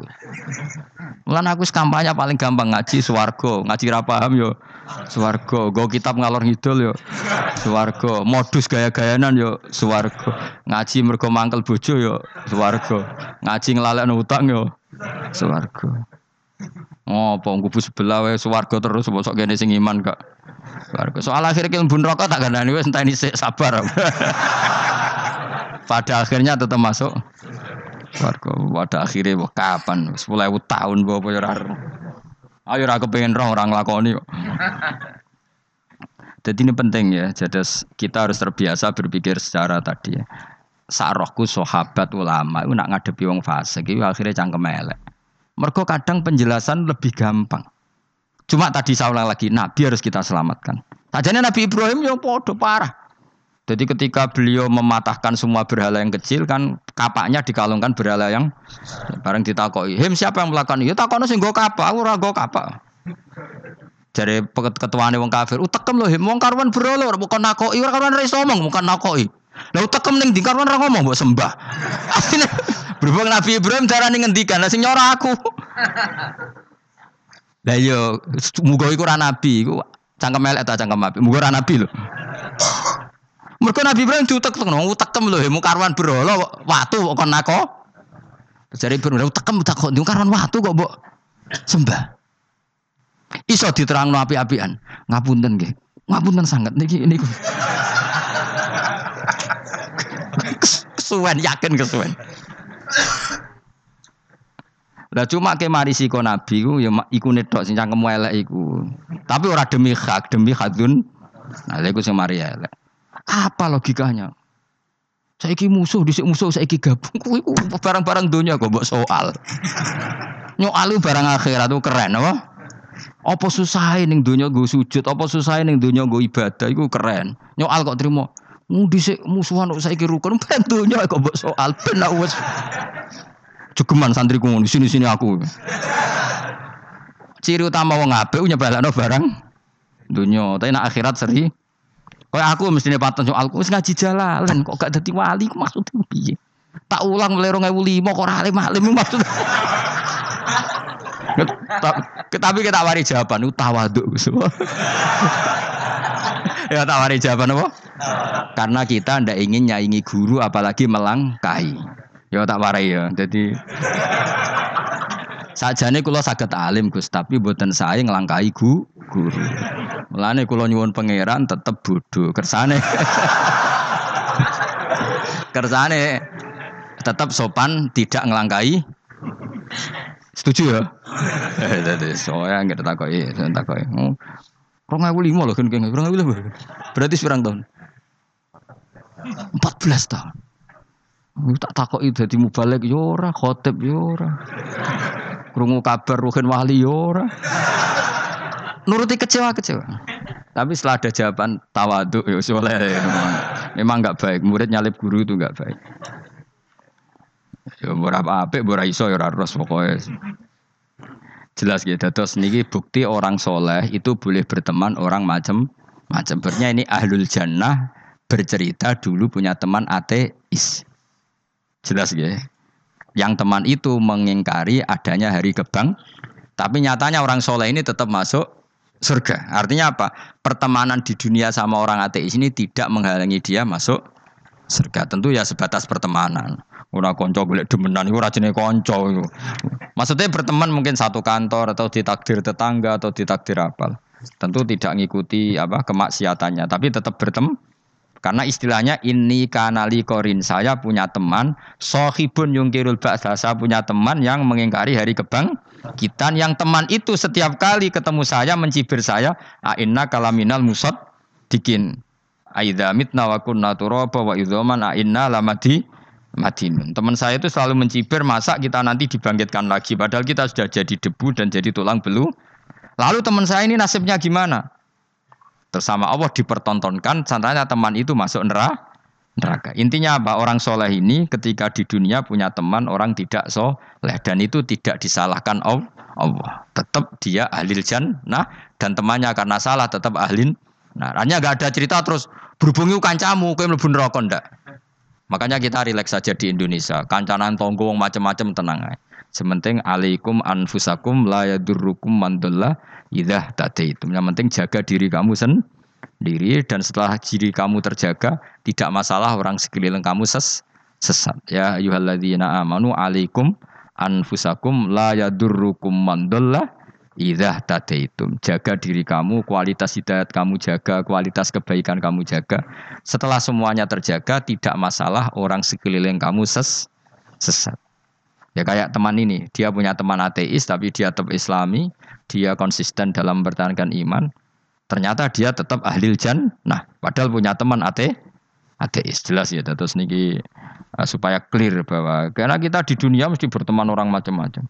Mulan aku kampanye paling gampang ngaji swarga, ngaji ra paham yo. Swarga, go kitab ngalor ngidul yo. Swarga, modus gaya-gayanan yo. Swarga, ngaji mergo mangkel bojo yo. Swarga, ngaji nglalekno utang yo Oh, apa kubu sebelah wae swarga terus bosok kene sing iman kak. Swarga. Soal akhir ki mlebu neraka tak kandhani wis enteni sik sabar. Pada akhirnya tetap masuk Warga pada akhirnya wah, kapan? Sepuluh ribu tahun bawa apa ya Ayo ora kepengen roh orang lakoni kok. Jadi ini penting ya. Jadi kita harus terbiasa berpikir secara tadi ya. Sarohku sahabat ulama itu nak ngadepi wong fase itu akhirnya cangkem elek. Mergo kadang penjelasan lebih gampang. Cuma tadi saya ulang lagi, Nabi harus kita selamatkan. Sajane Nabi Ibrahim yang podo parah. Jadi ketika beliau mematahkan semua berhala yang kecil kan kapaknya dikalungkan berhala yang bareng ditakoi. Him siapa yang melakukan itu? Takono sing go kapak, ora go kapak. Jadi ketuane wong kafir, utekem lho him wong karuan berhala bukan nakoki, ora karuan iso omong, bukan nakoki. Lah utekem ning ndi karuan ora ngomong mbok sembah. Berhubung Nabi Ibrahim darane ngendikan, lah sing nyora aku. Lah yo muga iku ora nabi, iku cangkem elek ta cangkem api. Muga ora nabi lho. Mereka Nabi Ibrahim diutek-utek nang utekem lho mu karwan berhala watu kok kon nako. Jare Ibrahim utekem kok ndi karwan watu kok mbok sembah. Iso diterangno api-apian. Ngapunten nggih. Ngapunten sangat niki niku. Kesuwen yakin kesuwen. Lah cuma ke mari siko nabi ku ya iku netok sing cangkem elek iku. Tapi ora demi hak, demi hadun. Nah, iku sing mari elek. Apa logikanya? Saiki musuh, disik musuh, saiki gabung. Kuwi barang-barang dunia kok mbok soal. Nyoal barang akhirat itu keren apa? Apa susah ning dunia gue sujud, apa susah ning dunia gue ibadah iku keren. Nyoal kok terima. Mu disik musuhan kok saiki rukun ben kok mbok soal ben wis. Cukuman santriku di sini-sini aku. Ciri utama wong apik nyebalakno barang dunia, tapi nak akhirat seri Kayak aku mestinya paten soal aku ngaji jalan kok gak dadi wali maksudnya piye? Tak ulang mulai 2005 kok ora alim alim maksud. Tapi kita wari jawaban tawaduk semua. ya tak wari jawaban apa? Karena kita ndak ingin nyaingi guru apalagi melangkahi. Ya tak warai ya. Jadi Sajane kula saged alim Gus, tapi mboten sae nglangkahi gu, guru. Mulane kula nyuwun pangeran tetep bodho. Kersane Kersane tetap sopan tidak ngelangkai. Setuju ya? Jadi soalnya nggak takoki, takoki. Rong ewu lima loh kan, rong ewu lima. Berarti seberang tahun? Empat belas tahun. Tak takoki dadi mubalek yo ora, khotib yo ora. Krungu kabar ruhin wali yo ora. Nuruti kecewa-kecewa. Tapi setelah ada jawaban tawaduk ya soleh. Memang nggak baik. Murid nyalip guru itu nggak baik. Ya berapa apik berapa iso ya harus pokoknya. Jelas gitu. Terus niki bukti orang soleh itu boleh berteman orang macam macam. Bernya ini ahlul jannah bercerita dulu punya teman ateis. Jelas gitu yang teman itu mengingkari adanya hari kebang, tapi nyatanya orang soleh ini tetap masuk surga. Artinya apa? Pertemanan di dunia sama orang ateis ini tidak menghalangi dia masuk surga. Tentu ya sebatas pertemanan. Ora konco boleh demenan iku rajine konco iku. Maksudnya berteman mungkin satu kantor atau ditakdir tetangga atau ditakdir apa. Tentu tidak ngikuti apa kemaksiatannya, tapi tetap berteman karena istilahnya ini kanali korin saya punya teman sohibun yungkirul ba'sa. Saya punya teman yang mengingkari hari kebang kita yang teman itu setiap kali ketemu saya mencibir saya inna kalaminal musad dikin aida mitna wa kunna turaba wa idzaman inna lamadi madinun. Teman saya itu selalu mencibir masa kita nanti dibangkitkan lagi padahal kita sudah jadi debu dan jadi tulang belu. Lalu teman saya ini nasibnya gimana? Bersama Allah dipertontonkan, contohnya teman itu masuk neraka. Intinya apa? Orang soleh ini ketika di dunia punya teman orang tidak soleh dan itu tidak disalahkan Allah. Tetap dia ahli jannah dan temannya karena salah tetap ahli. Nah, hanya gak ada cerita terus berhubungi kancamu, kau mlebu neraka ndak. Makanya kita rileks saja di Indonesia. Kancanan tonggo macam-macam tenang aja. Sementing alaikum anfusakum la yadurrukum man dhalla idza tadaitum. Yang penting jaga diri kamu sendiri dan setelah diri kamu terjaga tidak masalah orang sekeliling kamu ses sesat. Ya ayyuhalladzina amanu alaikum anfusakum la yadurrukum man idza tadaitum. Jaga diri kamu, kualitas hidayat kamu jaga, kualitas kebaikan kamu jaga. Setelah semuanya terjaga tidak masalah orang sekeliling kamu ses sesat. Ya kayak teman ini, dia punya teman ateis tapi dia tetap islami, dia konsisten dalam mempertahankan iman. Ternyata dia tetap ahli jan. Nah, padahal punya teman ate ateis. Jelas ya, terus niki uh, supaya clear bahwa karena kita di dunia mesti berteman orang macam-macam.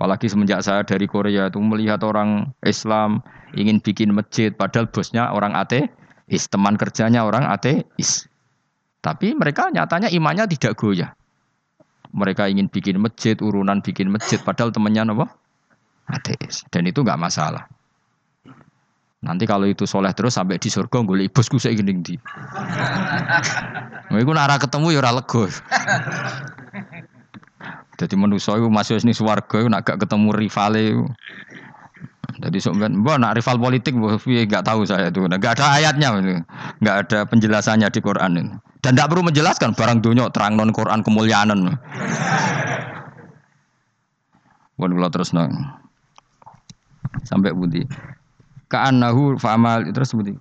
Apalagi semenjak saya dari Korea itu melihat orang Islam ingin bikin masjid, padahal bosnya orang ateis, teman kerjanya orang ateis. Tapi mereka nyatanya imannya tidak goyah. Mereka ingin bikin masjid, urunan bikin masjid, padahal temannya apa? Ateis. Dan itu nggak masalah. Nanti kalau itu soleh terus sampai di surga gue bosku saya gini di. Iku nara ketemu ya ora lego. Jadi manusia itu masuk sini swarga nak gak ketemu rivale. Jadi sebenarnya, mbak nak rival politik, mbak nggak tahu saya itu, nggak ada ayatnya, nggak ada penjelasannya di Quran ini. Dan tidak perlu menjelaskan barang dunia terang non Quran kemuliaan. Bukan kalau terus nong sampai budi. Ka'annahu fa'amal terus budi.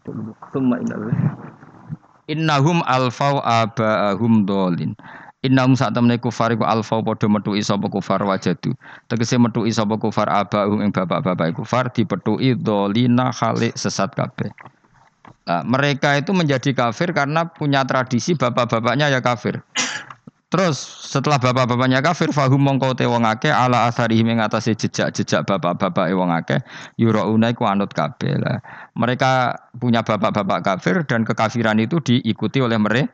Innahum alfau aba'ahum dolin. Innahum saat temne kufar iku alfa padha metuki sapa kufar wajadu. Tegese metuki sapa kufar abahum ing bapak-bapak kufar dipethuki dolina khalik sesat kabeh. Nah, mereka itu menjadi kafir karena punya tradisi bapak-bapaknya ya kafir. Terus setelah bapak-bapaknya kafir fahum mongko te wong akeh ala asarihi ing atase jejak-jejak bapak-bapak wong akeh yurauna iku anut kabeh lah. Mereka punya bapak-bapak kafir dan kekafiran itu diikuti oleh mereka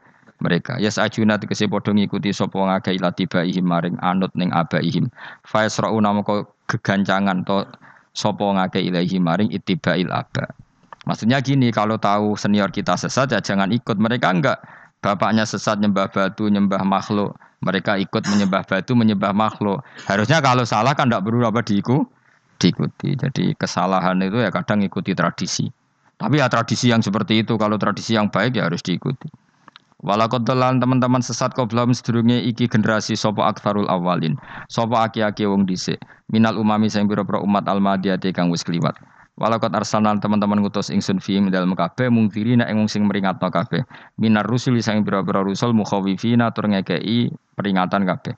mereka. Ya sajuna tegese padha ngikuti sapa wong akeh ila tibaihim maring anut ning abaihim. Fa yasrauna moko gegancangan to sapa wong akeh ilahi maring ittibail aba. Maksudnya gini kalau tahu senior kita sesat ya jangan ikut mereka enggak. Bapaknya sesat nyembah batu nyembah makhluk. Mereka ikut menyembah batu menyembah makhluk. Harusnya kalau salah kan enggak perlu apa diiku diikuti. Jadi kesalahan itu ya kadang ikuti tradisi. Tapi ya tradisi yang seperti itu kalau tradisi yang baik ya harus diikuti Walakot dalan teman-teman sesat kau belum sedurunge iki generasi sopo akfarul awalin. Sopo aki-aki wong dhisik. Minal umami sing pira-pira umat almadiyati kang wis kliwat. Walakot arsalan teman-teman ngutus ingsun fi dalam kabeh mungkirina ing sing meringatno kabeh. Minar rusul sing pira-pira rusul mukhawifina tur ngekei peringatan kabeh.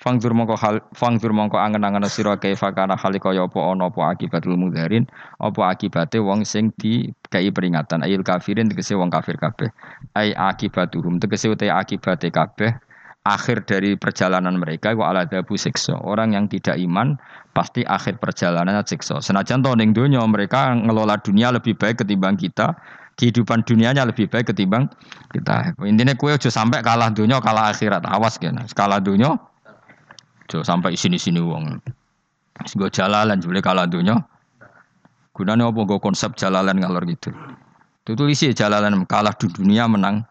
Fangdur mongko hal fangdur mongko angen-angen sira kaifa kana hali kaya apa ana apa akibatul mudharin apa akibate wong sing di kei peringatan. Ayil kafirin tegese wong kafir kabeh. Ai akibatuhum tegese uta akibate kabeh. Akhir dari perjalanan mereka wa ala dabu siksa. Orang yang tidak iman pasti akhir perjalanan siksa. Senajan to ning donya mereka ngelola dunia lebih baik ketimbang kita kehidupan dunianya lebih baik ketimbang kita. Intinya kue aja sampai kalah dunia kalah akhirat. Awas kan kalah dunia Jo sampai sini-sini wong. Gue jalalan boleh kalah dunia. Gunanya apa gue konsep jalalan ngalor gitu. Itu isi jalalan kalah di dunia menang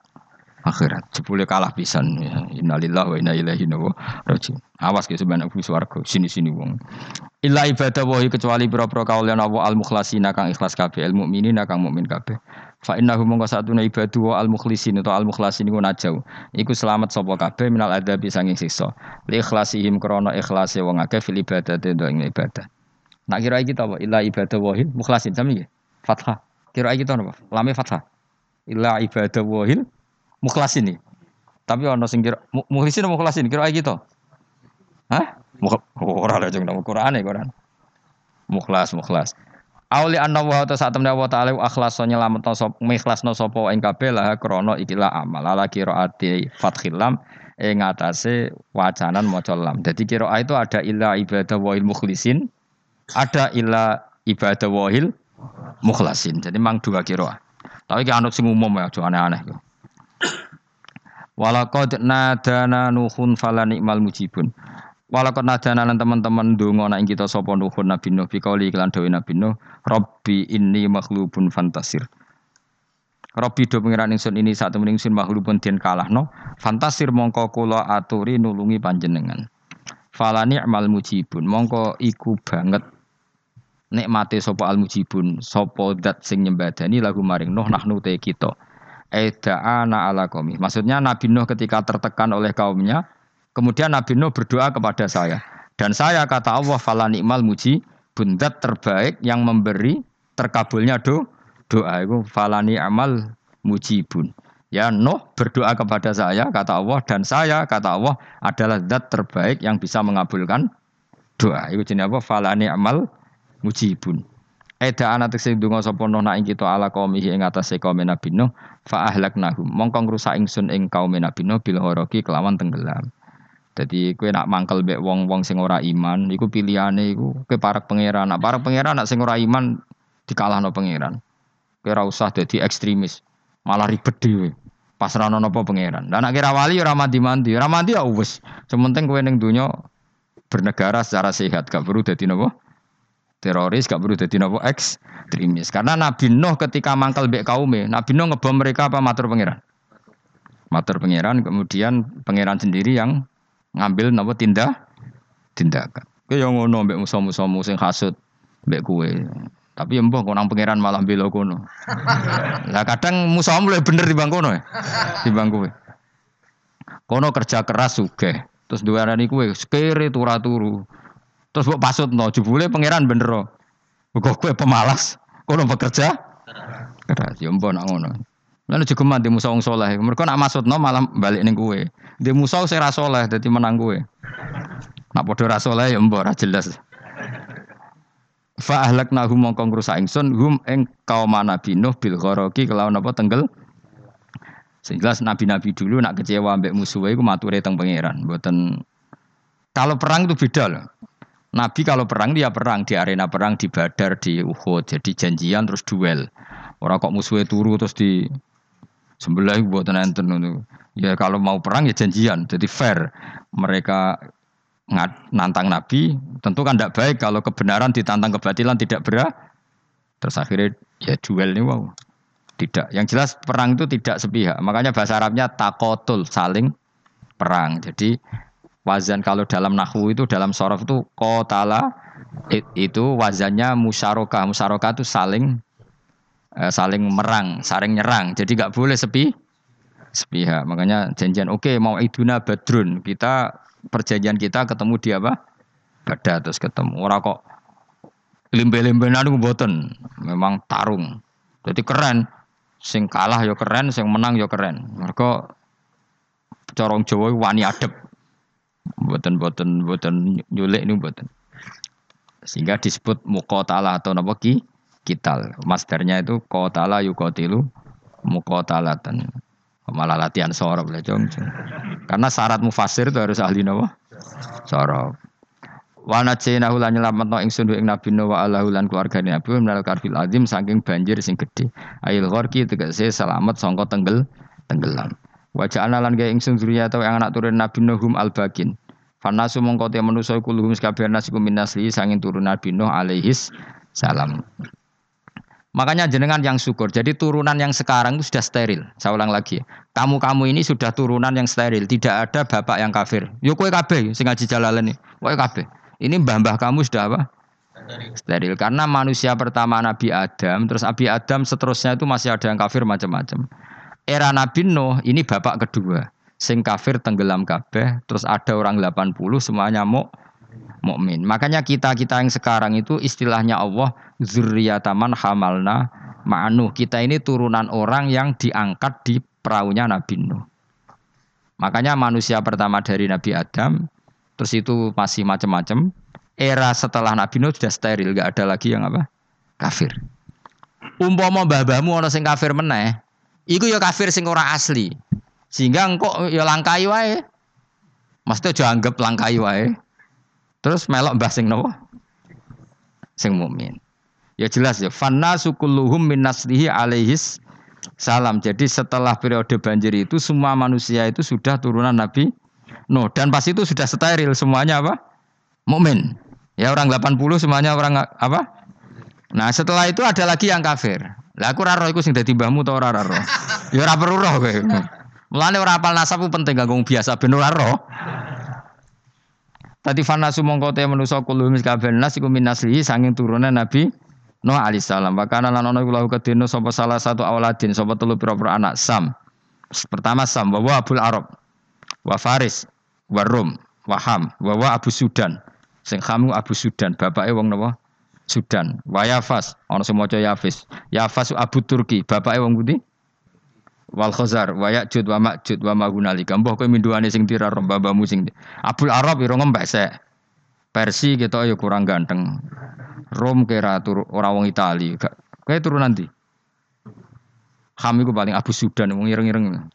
akhirat. Jebule kalah pisan. Ya. Wa inna ilaihi rajiun. Awas ke sebenarnya aku swarga sini-sini wong. Illa ibadah kecuali pira-pira kaulian Allah al mukhlasina kang ikhlas kabeh, al mukminina kang mukmin kabeh. Fa innahu mongko satuna ibadu al mukhlisin atau al mukhlasin iku najau. Iku selamat sapa kabeh minal adabi sanging siksa. Li ikhlasihim krana ikhlase wong akeh fil ibadati do ing ibadah. Nak kira iki apa? Illa ibadah wahil mukhlasin sami nggih. Fathah. Kira iki to napa? Lame fathah. Illa ibadah wahil mukhlasin nih. Tapi ana sing kira mukhlisin mukhlasin? Kira iki to. Hah? Ora lha jeng nang Quran e Quran. Mukhlas, mukhlas. Auli anna wa ta saat temne wa ta'ala akhlaso nyelametno sop mikhlasno sapa ing kabeh lah krana ikilah amal ala qiraati fathil lam ing atase wacanan maca lam. Dadi qiraah itu ada illa ibadah wahil mukhlisin, ada illa ibadah wahil mukhlasin. Jadi mang dua qiraah. Tapi ki anut sing umum ya, aja aneh-aneh. Walaqad nadana nuhun fala nikmal mujibun. Walakot nadana lan teman-teman donga nek kita sapa nuhun Nabi Nuh bikauli iklan dawe Nabi Nuh Rabbi inni makhlubun fantasir Rabbi do pengiran ingsun ini saat temen ingsun makhlubun den kalahno fantasir mongko kula aturi nulungi panjenengan Fala ni'mal mujibun. Mongko iku banget nikmate sapa al mujibun sapa dat sing nyembadani lagu maring Nuh nahnu te kita. Eda'ana ala qaumi. Maksudnya Nabi Nuh ketika tertekan oleh kaumnya, kemudian Nabi Nuh berdoa kepada saya. Dan saya kata Allah fala ni'mal mujibun dat terbaik yang memberi terkabulnya do doa itu falani amal mujibun. Ya Nuh berdoa kepada saya kata Allah dan saya kata Allah adalah zat terbaik yang bisa mengabulkan doa. Itu jenis apa? Falani amal mujibun. Eda anak sing donga sapa Nuh nak kita ala qaumihi ing atase kaum Nabi Nuh fa ahlaknahum. Mongko ngrusak ingsun ing kaum Nabi Nuh bil horoki kelawan tenggelam. Jadi kue nak mangkel bek wong-wong sing ora iman, iku pilihane iku ke para pangeran. Nak para pangeran nak sing ora iman dikalahno pangeran. Kira usah jadi ekstremis malah ribet dhewe. Pas ra ono napa pangeran. Lah nek kira wali ora mandi-mandi, ora mandi ya wis. Sementing kowe ning donya bernegara secara sehat, gak perlu dadi napa? Teroris gak perlu dadi napa ekstremis. Karena Nabi Nuh ketika mangkel mbek kaume, Nabi Nuh ngebom mereka apa matur pangeran? Matur pangeran, kemudian pangeran sendiri yang ngambil napa tindak tindakan. Kowe yang ngono mbek musuh-musuhmu sing hasud mbek kowe. Tapi ya mbah konang pangeran malah bela kono. Lah kadang musuh mulai bener di kono ya. Di bangku. Kono kerja keras sugih. Terus dua arani kue sekere turu turu. Terus mbok pasutno jebule pangeran bener. Kok kue pemalas. Kono bekerja keras. Ya mbah nak ngono. Lalu juga di musuh wong soleh. Mereka nak maksudno malah balik ning kue. Di musuh saya rasoleh, jadi menang kue. Nak podo rasoleh ya mbah jelas. Fa ahlaknahu mongko ngrusak ingsun hum ing kaum Nabi Nuh bil gharaqi kelawan apa tenggel. Sehingga nabi-nabi dulu nak kecewa ambek musuhe iku mature teng pangeran, mboten kalau perang itu beda loh. Nabi kalau perang dia perang di arena perang di Badar di Uhud jadi janjian terus duel. Orang kok musuhnya turu terus di sebelah buat enten Ya kalau mau perang ya janjian, jadi fair. Mereka nantang Nabi, tentu kan tidak baik kalau kebenaran ditantang kebatilan tidak berat. Terus akhirnya ya duel ini wow. Tidak. Yang jelas perang itu tidak sepihak. Makanya bahasa Arabnya takotul, saling perang. Jadi wazan kalau dalam nahu itu dalam sorof itu kotala itu wazannya musyarakah. Musyarakah itu saling eh, saling merang, saling nyerang. Jadi nggak boleh sepi sepihak. Makanya janjian oke okay, mau iduna badrun kita perjanjian kita ketemu di apa? Bada terus ketemu. Ora kok limbe-limbenan niku mboten. Memang tarung. Jadi keren. Sing kalah ya keren, sing menang ya keren. Mereka corong Jawa wani adep. Mboten-mboten mboten nyulik niku mboten. Sehingga disebut muqatalah atau napa ki kital. Masternya itu qatala yuqatilu muqatalatan. Malah latihan sorok lah jong. Karena syarat mufasir itu harus ahli nawa sorok. Wana cina hulan nyelamat no ingsun ing nabi nawa Allah hulan keluarga nabi menal karfil azim saking banjir sing gede. Ail gorki tegese selamat songko tenggel tenggelam. Wajah analan gaya ingsun zuriya atau yang anak turun nabi nuhum al bagin. Fanasu mongkote manusa kuluhum sekabian nasikum min nasli sangin turun nabi nuh alaihis salam. Makanya jenengan yang syukur. Jadi turunan yang sekarang itu sudah steril. Saya ulang lagi. Kamu-kamu ini sudah turunan yang steril. Tidak ada bapak yang kafir. Yo kue kabeh sing ngaji jalalan ini. Kue kabeh. Ini mbah-mbah kamu sudah apa? Steril. Karena manusia pertama Nabi Adam, terus Nabi Adam seterusnya itu masih ada yang kafir macam-macam. Era Nabi Nuh ini bapak kedua. Sing kafir tenggelam kabeh, terus ada orang 80 semuanya mau mukmin. Makanya kita-kita yang sekarang itu istilahnya Allah zurriyataman hamalna ma'nuh. Kita ini turunan orang yang diangkat di perahunya Nabi Nuh. Makanya manusia pertama dari Nabi Adam, terus itu masih macam-macam. Era setelah Nabi Nuh sudah steril, gak ada lagi yang apa? Kafir. Umpama mbah-mbahmu ana sing kafir meneh, iku ya kafir sing ora asli. Sehingga engkau ya langkai wae. Mesti aja anggap langkai wae. Terus melok mbah sing nopo? Sing mukmin. Ya jelas ya. Fanna sukulluhum min naslihi alaihis salam. Jadi setelah periode banjir itu semua manusia itu sudah turunan Nabi No dan pas itu sudah steril semuanya apa? Mukmin. Ya orang 80 semuanya orang apa? Nah, setelah itu ada lagi yang kafir. Lah aku ora roh iku sing dadi mbahmu ta ora roh. Ya ora perlu roh kowe. Mulane ora apal nasab penting ganggu biasa ben ora roh. Tadi fanasu mongko te manusa kulo kabeh nas iku minasrihi sanging turunan Nabi Nuh alaihissalam. Bahkan lan ono kula kedino sapa salah satu awaladin sapa telu pira-pira anak Sam. Pertama Sam bahwa Abul Arab wa Faris wa Rum wa Ham wa Abu Sudan. Sing kamu Abu Sudan, bapake wong napa? Sudan. Wa Yafas, ana sing maca Yafis. Yafas Abu Turki, bapake wong pundi? Wal Khazar wa Ya'jud wa Ma'jud wa Mahunalika. Mbah kowe minduane sing tira babamu sing Abul Arab ira ngembek sek. Persi kita ya kurang ganteng. Rom kira turu orang wong Itali. Kayak turun nanti. Kami ku paling Abu Sudan wong ireng-ireng.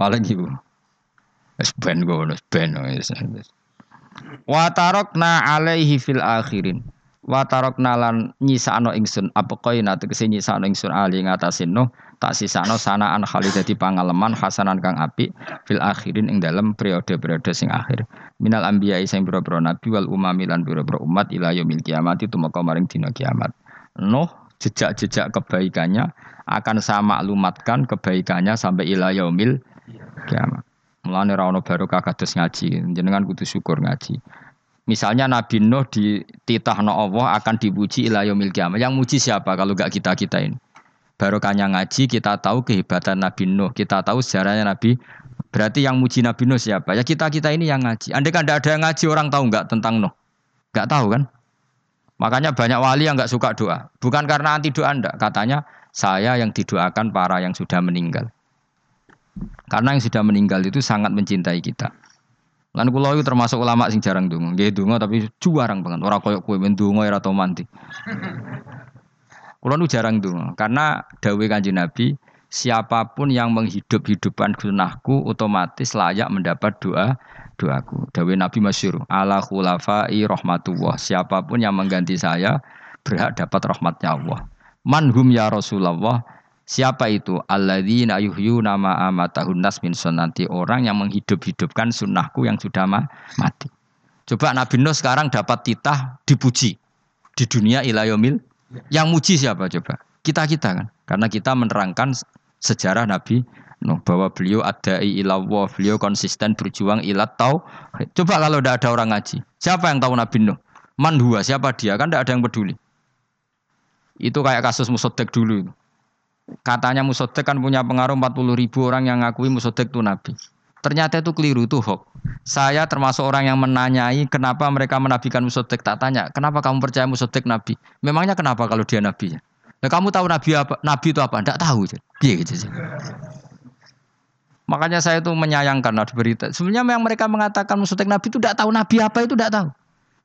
paling iku. Wis ben ngono, ben Wa tarakna alaihi fil akhirin. Wa tarakna lan nyisakno ingsun. Apa koina tegese nyisakno ingsun? Ali ngatasin no tak sisano sanaan kali dadi pangalaman hasanan kang api fil akhirin ing dalam periode-periode sing akhir. Minal anbiya sing pira-pira nabi wal umami lan pira-pira umat ila yaumil kiamat itu maka maring dina kiamat. Nuh jejak-jejak kebaikannya akan sama maklumatkan kebaikannya sampai ila yaumil kiamat. Mulane ora ono barokah kados ngaji, jenengan kudu syukur ngaji. Misalnya Nabi Nuh dititahno Allah akan dipuji ila yaumil. Yang muji siapa kalau gak kita-kita ini? barokahnya ngaji kita tahu kehebatan Nabi Nuh, kita tahu sejarahnya Nabi. Berarti yang muji Nabi Nuh siapa? Ya kita kita ini yang ngaji. Andai kan ada yang ngaji orang tahu nggak tentang Nuh? Nggak tahu kan? Makanya banyak wali yang nggak suka doa. Bukan karena anti doa ndak. Katanya saya yang didoakan para yang sudah meninggal. Karena yang sudah meninggal itu sangat mencintai kita. Lan kula itu termasuk ulama sing jarang donga. Nggih donga tapi juarang banget. Ora koyo kowe men donga ora tau mandi. Kulo nu jarang dong, karena dawe kanjeng Nabi, siapa pun yang menghidup-hidupkan sunnahku otomatis layak mendapat doa doaku. Dawe Nabi masyur, ala khulafai rahmatullah. Siapa pun yang mengganti saya berhak dapat rahmatnya Allah. Manhum ya Rasulullah. Siapa itu? Alladzina yuhyu nama amatahun nas min sunnati. Orang yang menghidup-hidupkan sunnahku yang sudah mati. Coba Nabi Nuh sekarang dapat titah dipuji di dunia ilayomil yang muji siapa coba? Kita-kita kan. Karena kita menerangkan sejarah Nabi Nuh bahwa beliau ada ilawah, beliau konsisten berjuang ilat tau. Coba kalau tidak ada orang ngaji, siapa yang tahu Nabi Nuh? Man huwa, siapa dia? Kan tidak ada yang peduli. Itu kayak kasus Musodek dulu. Katanya Musodek kan punya pengaruh 40 ribu orang yang ngakui Musodek itu Nabi. Ternyata itu keliru, itu hoax. Saya termasuk orang yang menanyai kenapa mereka menabikan Musotek. Tak tanya, kenapa kamu percaya Musotek Nabi? Memangnya kenapa kalau dia Nabi? Nah, kamu tahu Nabi apa? Nabi itu apa? Tidak tahu. Iya gitu. Makanya saya itu menyayangkan ada berita. Sebenarnya yang mereka mengatakan Musotek Nabi itu tidak tahu Nabi apa itu tidak tahu.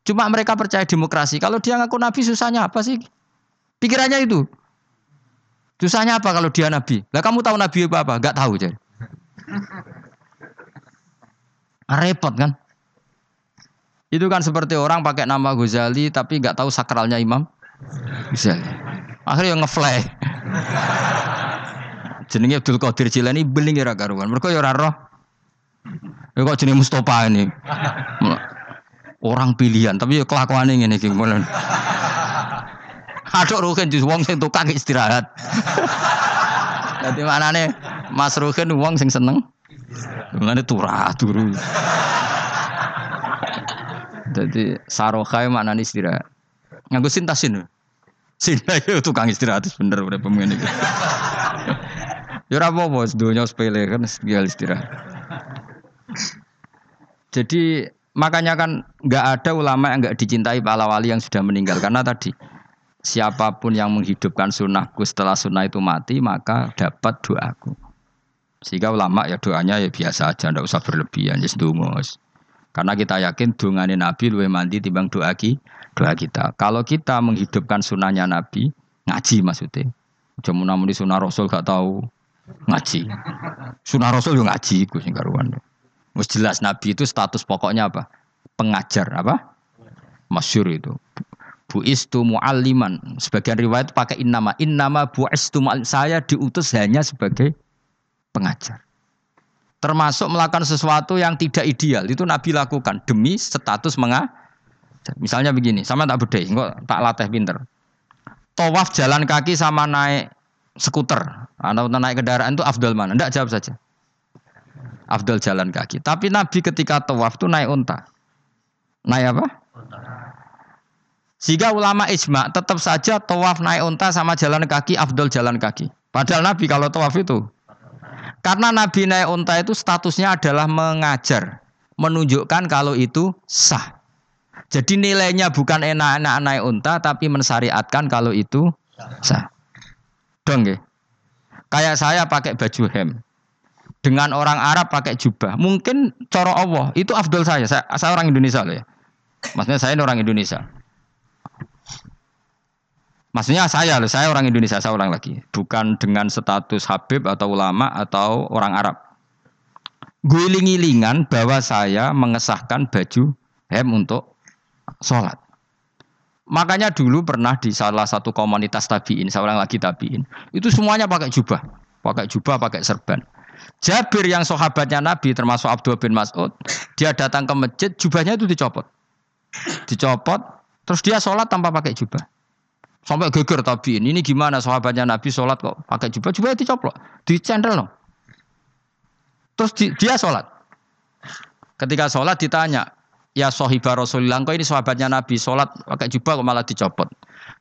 Cuma mereka percaya demokrasi. Kalau dia ngaku Nabi susahnya apa sih? Pikirannya itu. Susahnya apa kalau dia Nabi? Lah kamu tahu Nabi apa apa? Gak tahu jadi. Repot kan? Itu kan seperti orang pakai nama Ghazali tapi nggak tahu sakralnya Imam Ghazali. Akhirnya yang ngefly. Jenenge Abdul Qadir Jilani beling ora karuan. Mergo ya ora roh. Ya kok jenenge Mustofa ini. Orang pilihan tapi ya kelakuane ngene iki. Aduk Ruhin jus wong sing tukang istirahat. Dadi manane Mas Ruhin wong sing seneng Mengenai turah turu. Jadi sarokai mana nih istirahat. Nganggo sintasin. Sinta itu tukang istirahat bener udah pemain itu. Ya ora apa-apa, dunia sepele kan tinggal istirahat. Jadi makanya kan nggak ada ulama yang nggak dicintai para wali yang sudah meninggal karena tadi siapa pun yang menghidupkan sunnahku setelah sunnah itu mati maka dapat doaku. Sehingga ulama ya doanya ya biasa aja, ndak usah berlebihan, ya yes, Karena kita yakin dongane Nabi luwih mandi timbang doa ki, doa kita. Kalau kita menghidupkan sunnahnya Nabi, ngaji maksudnya. Jamu namun di sunnah Rasul gak tahu ngaji. Sunnah Rasul juga ngaji, gue sing karuan. Jelas Nabi itu status pokoknya apa? Pengajar apa? Masyur itu. Bu'istu mu'alliman. Sebagian riwayat pakai innama. Innama bu'istu mu'alliman. Saya diutus hanya sebagai pengajar. Termasuk melakukan sesuatu yang tidak ideal itu Nabi lakukan demi status mengajar. Misalnya begini, sama tak beda, enggak tak latih pinter. Tawaf jalan kaki sama naik skuter atau naik kendaraan itu afdal mana? Enggak jawab saja. afdol jalan kaki. Tapi Nabi ketika tawaf tuh naik unta. Naik apa? Sehingga ulama ijma tetap saja tawaf naik unta sama jalan kaki afdol jalan kaki. Padahal Nabi kalau tawaf itu karena Nabi naik unta itu statusnya adalah mengajar, menunjukkan kalau itu sah. Jadi nilainya bukan enak-enak naik unta tapi mensyariatkan kalau itu sah. Dong ya. Kayak saya pakai baju hem. Dengan orang Arab pakai jubah. Mungkin coro Allah itu afdol saya. Saya, saya orang Indonesia loh ya. Maksudnya saya orang Indonesia. Maksudnya saya saya orang Indonesia, saya ulang lagi. Bukan dengan status Habib atau ulama atau orang Arab. Guling-gilingan bahwa saya mengesahkan baju hem untuk sholat. Makanya dulu pernah di salah satu komunitas tabiin, saya ulang lagi tabiin, itu semuanya pakai jubah, pakai jubah, pakai serban. Jabir yang sahabatnya Nabi termasuk Abdul bin Mas'ud, dia datang ke masjid, jubahnya itu dicopot, dicopot, terus dia sholat tanpa pakai jubah. Sampai geger tabiin. Ini gimana sahabatnya Nabi sholat kok pakai jubah? Jubah dicoplok, dicendel loh. Terus di, dia sholat. Ketika sholat ditanya, ya sohibah Rasulullah, kok ini sahabatnya Nabi sholat pakai jubah kok malah dicopot.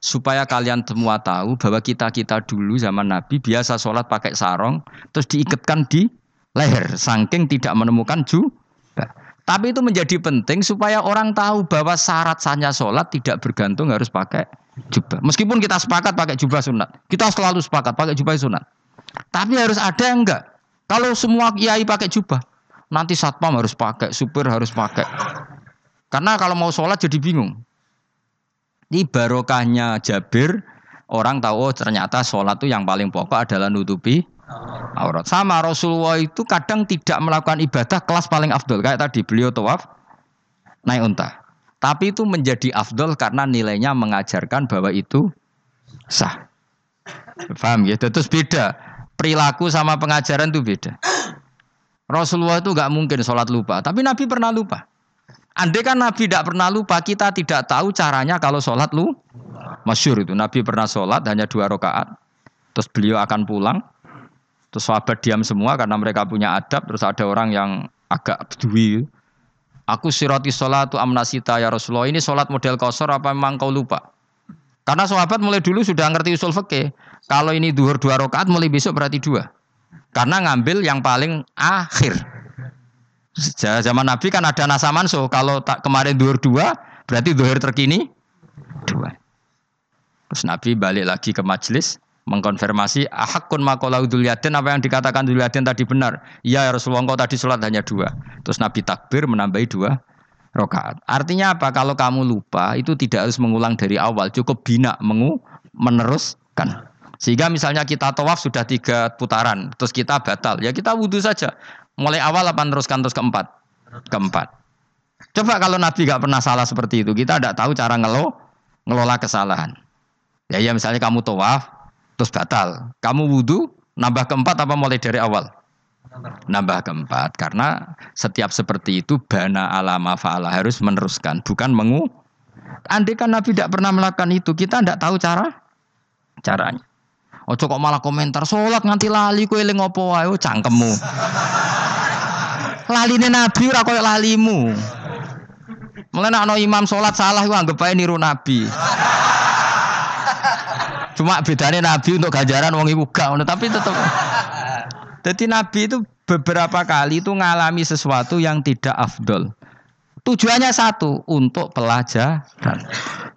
Supaya kalian semua tahu bahwa kita-kita dulu zaman Nabi biasa sholat pakai sarong, terus diikatkan di leher, saking tidak menemukan jubah. Tapi itu menjadi penting supaya orang tahu bahwa syarat sahnya sholat tidak bergantung harus pakai jubah. Meskipun kita sepakat pakai jubah sunat, kita selalu sepakat pakai jubah sunat. Tapi harus ada enggak. Kalau semua kiai pakai jubah, nanti satpam harus pakai, supir harus pakai. Karena kalau mau sholat jadi bingung. Ini barokahnya Jabir, orang tahu oh, ternyata sholat itu yang paling pokok adalah nutupi aurat. Sama Rasulullah itu kadang tidak melakukan ibadah kelas paling afdol. Kayak tadi beliau tawaf naik unta. Tapi itu menjadi afdol karena nilainya mengajarkan bahwa itu sah. Paham ya? Terus beda. Perilaku sama pengajaran itu beda. Rasulullah itu nggak mungkin sholat lupa. Tapi Nabi pernah lupa. Andai kan Nabi tidak pernah lupa, kita tidak tahu caranya kalau sholat lu. Masyur itu. Nabi pernah sholat hanya dua rakaat. Terus beliau akan pulang. Terus sahabat diam semua karena mereka punya adab. Terus ada orang yang agak peduli. Aku siroti sholatu amnasita ya Rasulullah. Ini sholat model kosor apa memang kau lupa? Karena sahabat mulai dulu sudah ngerti usul fikih. Kalau ini duhur dua rakaat mulai besok berarti dua. Karena ngambil yang paling akhir. Zaman Nabi kan ada nasa manso. Kalau tak kemarin duhur dua, berarti duhur terkini dua. Terus Nabi balik lagi ke majelis mengkonfirmasi ahakun makolau duliatin apa yang dikatakan duliatin tadi benar. Iya ya Rasulullah engkau tadi sholat hanya dua. Terus Nabi takbir menambahi dua rakaat. Artinya apa? Kalau kamu lupa itu tidak harus mengulang dari awal, cukup bina mengu meneruskan. Sehingga misalnya kita tawaf sudah tiga putaran, terus kita batal, ya kita wudhu saja. Mulai awal apa teruskan terus keempat? Keempat. Coba kalau Nabi gak pernah salah seperti itu, kita tidak tahu cara ngelo, ngelola kesalahan. Ya, ya misalnya kamu tawaf, terus batal. Kamu wudhu, nambah keempat apa mulai dari awal? Nambah keempat. Karena setiap seperti itu, bana alama fa'ala harus meneruskan. Bukan mengu. Andai kan Nabi tidak pernah melakukan itu, kita tidak tahu cara caranya. Oh kok malah komentar sholat nganti lali kue eling opo oh, cangkemmu. Laline Nabi ora koyo lalimu. Mulai nak imam sholat salah, gue anggap aja niru Nabi. Cuma bedanya Nabi untuk ganjaran wong ibu gak tapi tetap. Jadi Nabi itu beberapa kali itu ngalami sesuatu yang tidak afdol. Tujuannya satu untuk pelajaran.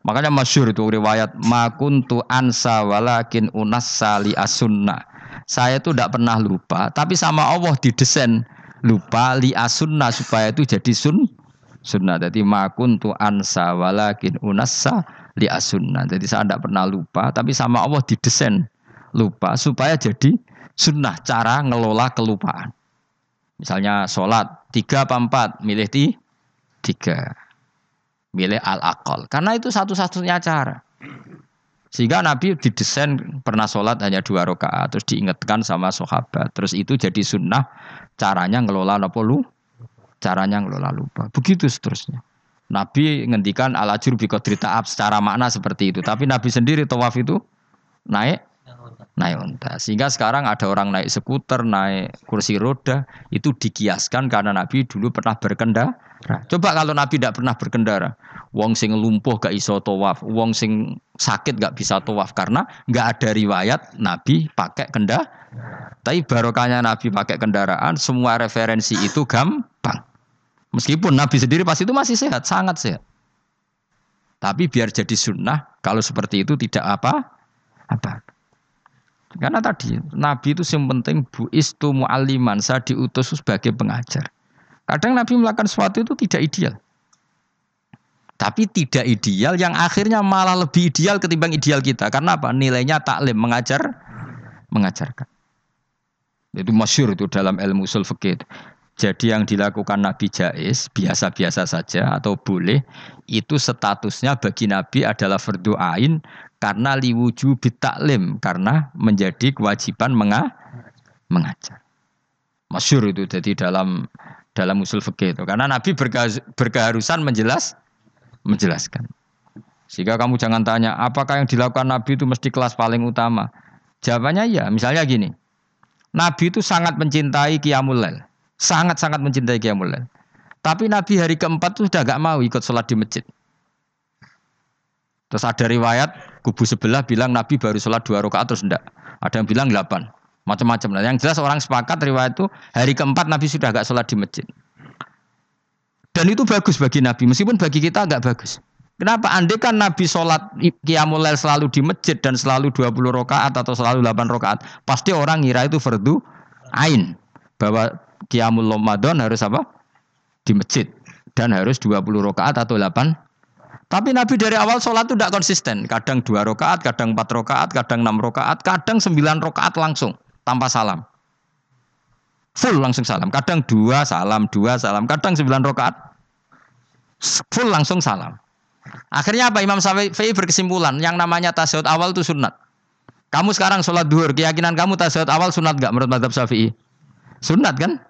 Makanya masyur itu riwayat makuntu ansa walakin unas sali asunna. Saya itu tidak pernah lupa, tapi sama Allah didesain lupa li asunna supaya itu jadi sun sunnah. Jadi makuntu ansa walakin unassa li asunnah. Jadi saya tidak pernah lupa, tapi sama Allah didesain lupa supaya jadi sunnah cara ngelola kelupaan. Misalnya sholat tiga apa empat, milih di tiga, milih al akal. Karena itu satu-satunya cara. Sehingga Nabi didesain pernah sholat hanya dua rakaat, terus diingatkan sama sahabat. Terus itu jadi sunnah caranya ngelola apa lu? Caranya ngelola lupa. Begitu seterusnya. Nabi ngendikan ala jur bi ta'ab secara makna seperti itu. Tapi Nabi sendiri tawaf itu naik naik unta. Sehingga sekarang ada orang naik skuter, naik kursi roda, itu dikiaskan karena Nabi dulu pernah berkendara. Coba kalau Nabi tidak pernah berkendara, wong sing lumpuh gak iso tawaf, wong sing sakit gak bisa tawaf karena gak ada riwayat Nabi pakai kendaraan. Tapi barokahnya Nabi pakai kendaraan, semua referensi itu gampang. Meskipun Nabi sendiri pasti itu masih sehat, sangat sehat. Tapi biar jadi sunnah, kalau seperti itu tidak apa apa. Karena tadi Nabi itu yang penting bu istu mu'aliman, saya diutus sebagai pengajar. Kadang Nabi melakukan sesuatu itu tidak ideal. Tapi tidak ideal yang akhirnya malah lebih ideal ketimbang ideal kita. Karena apa? Nilainya taklim, mengajar, mengajarkan. Itu masyur itu dalam ilmu usul. Jadi yang dilakukan Nabi Jais biasa-biasa saja atau boleh itu statusnya bagi Nabi adalah fardu ain karena liwuju bitaklim karena menjadi kewajiban menga mengajar. Masyur itu jadi dalam dalam usul fikih itu karena Nabi berkeharusan menjelas menjelaskan. Sehingga kamu jangan tanya apakah yang dilakukan Nabi itu mesti kelas paling utama. Jawabannya ya, misalnya gini. Nabi itu sangat mencintai Qiyamul Lail. Sangat-sangat mencintai Qiyamul Lail. Tapi Nabi hari keempat itu sudah gak mau ikut sholat di masjid. Terus ada riwayat kubu sebelah bilang Nabi baru sholat dua rakaat terus enggak. Ada yang bilang delapan. Macam-macam. Nah, yang jelas orang sepakat riwayat itu hari keempat Nabi sudah gak sholat di masjid. Dan itu bagus bagi Nabi, meskipun bagi kita agak bagus. Kenapa? Andai kan Nabi sholat Qiyamul selalu di masjid dan selalu 20 rakaat atau selalu 8 rakaat, pasti orang ngira itu fardu ain. Bahwa Qiyamul Ramadan harus apa? Di masjid. Dan harus 20 rakaat atau 8 tapi Nabi dari awal sholat itu tidak konsisten. Kadang dua rakaat, kadang empat rakaat, kadang enam rakaat, kadang sembilan rakaat langsung tanpa salam. Full langsung salam. Kadang dua salam, dua salam. Kadang sembilan rakaat full langsung salam. Akhirnya apa Imam Syafi'i berkesimpulan yang namanya tasyahud awal itu sunat. Kamu sekarang sholat duhur, keyakinan kamu tasyahud awal sunat gak menurut madhab Syafi'i? Sunat kan?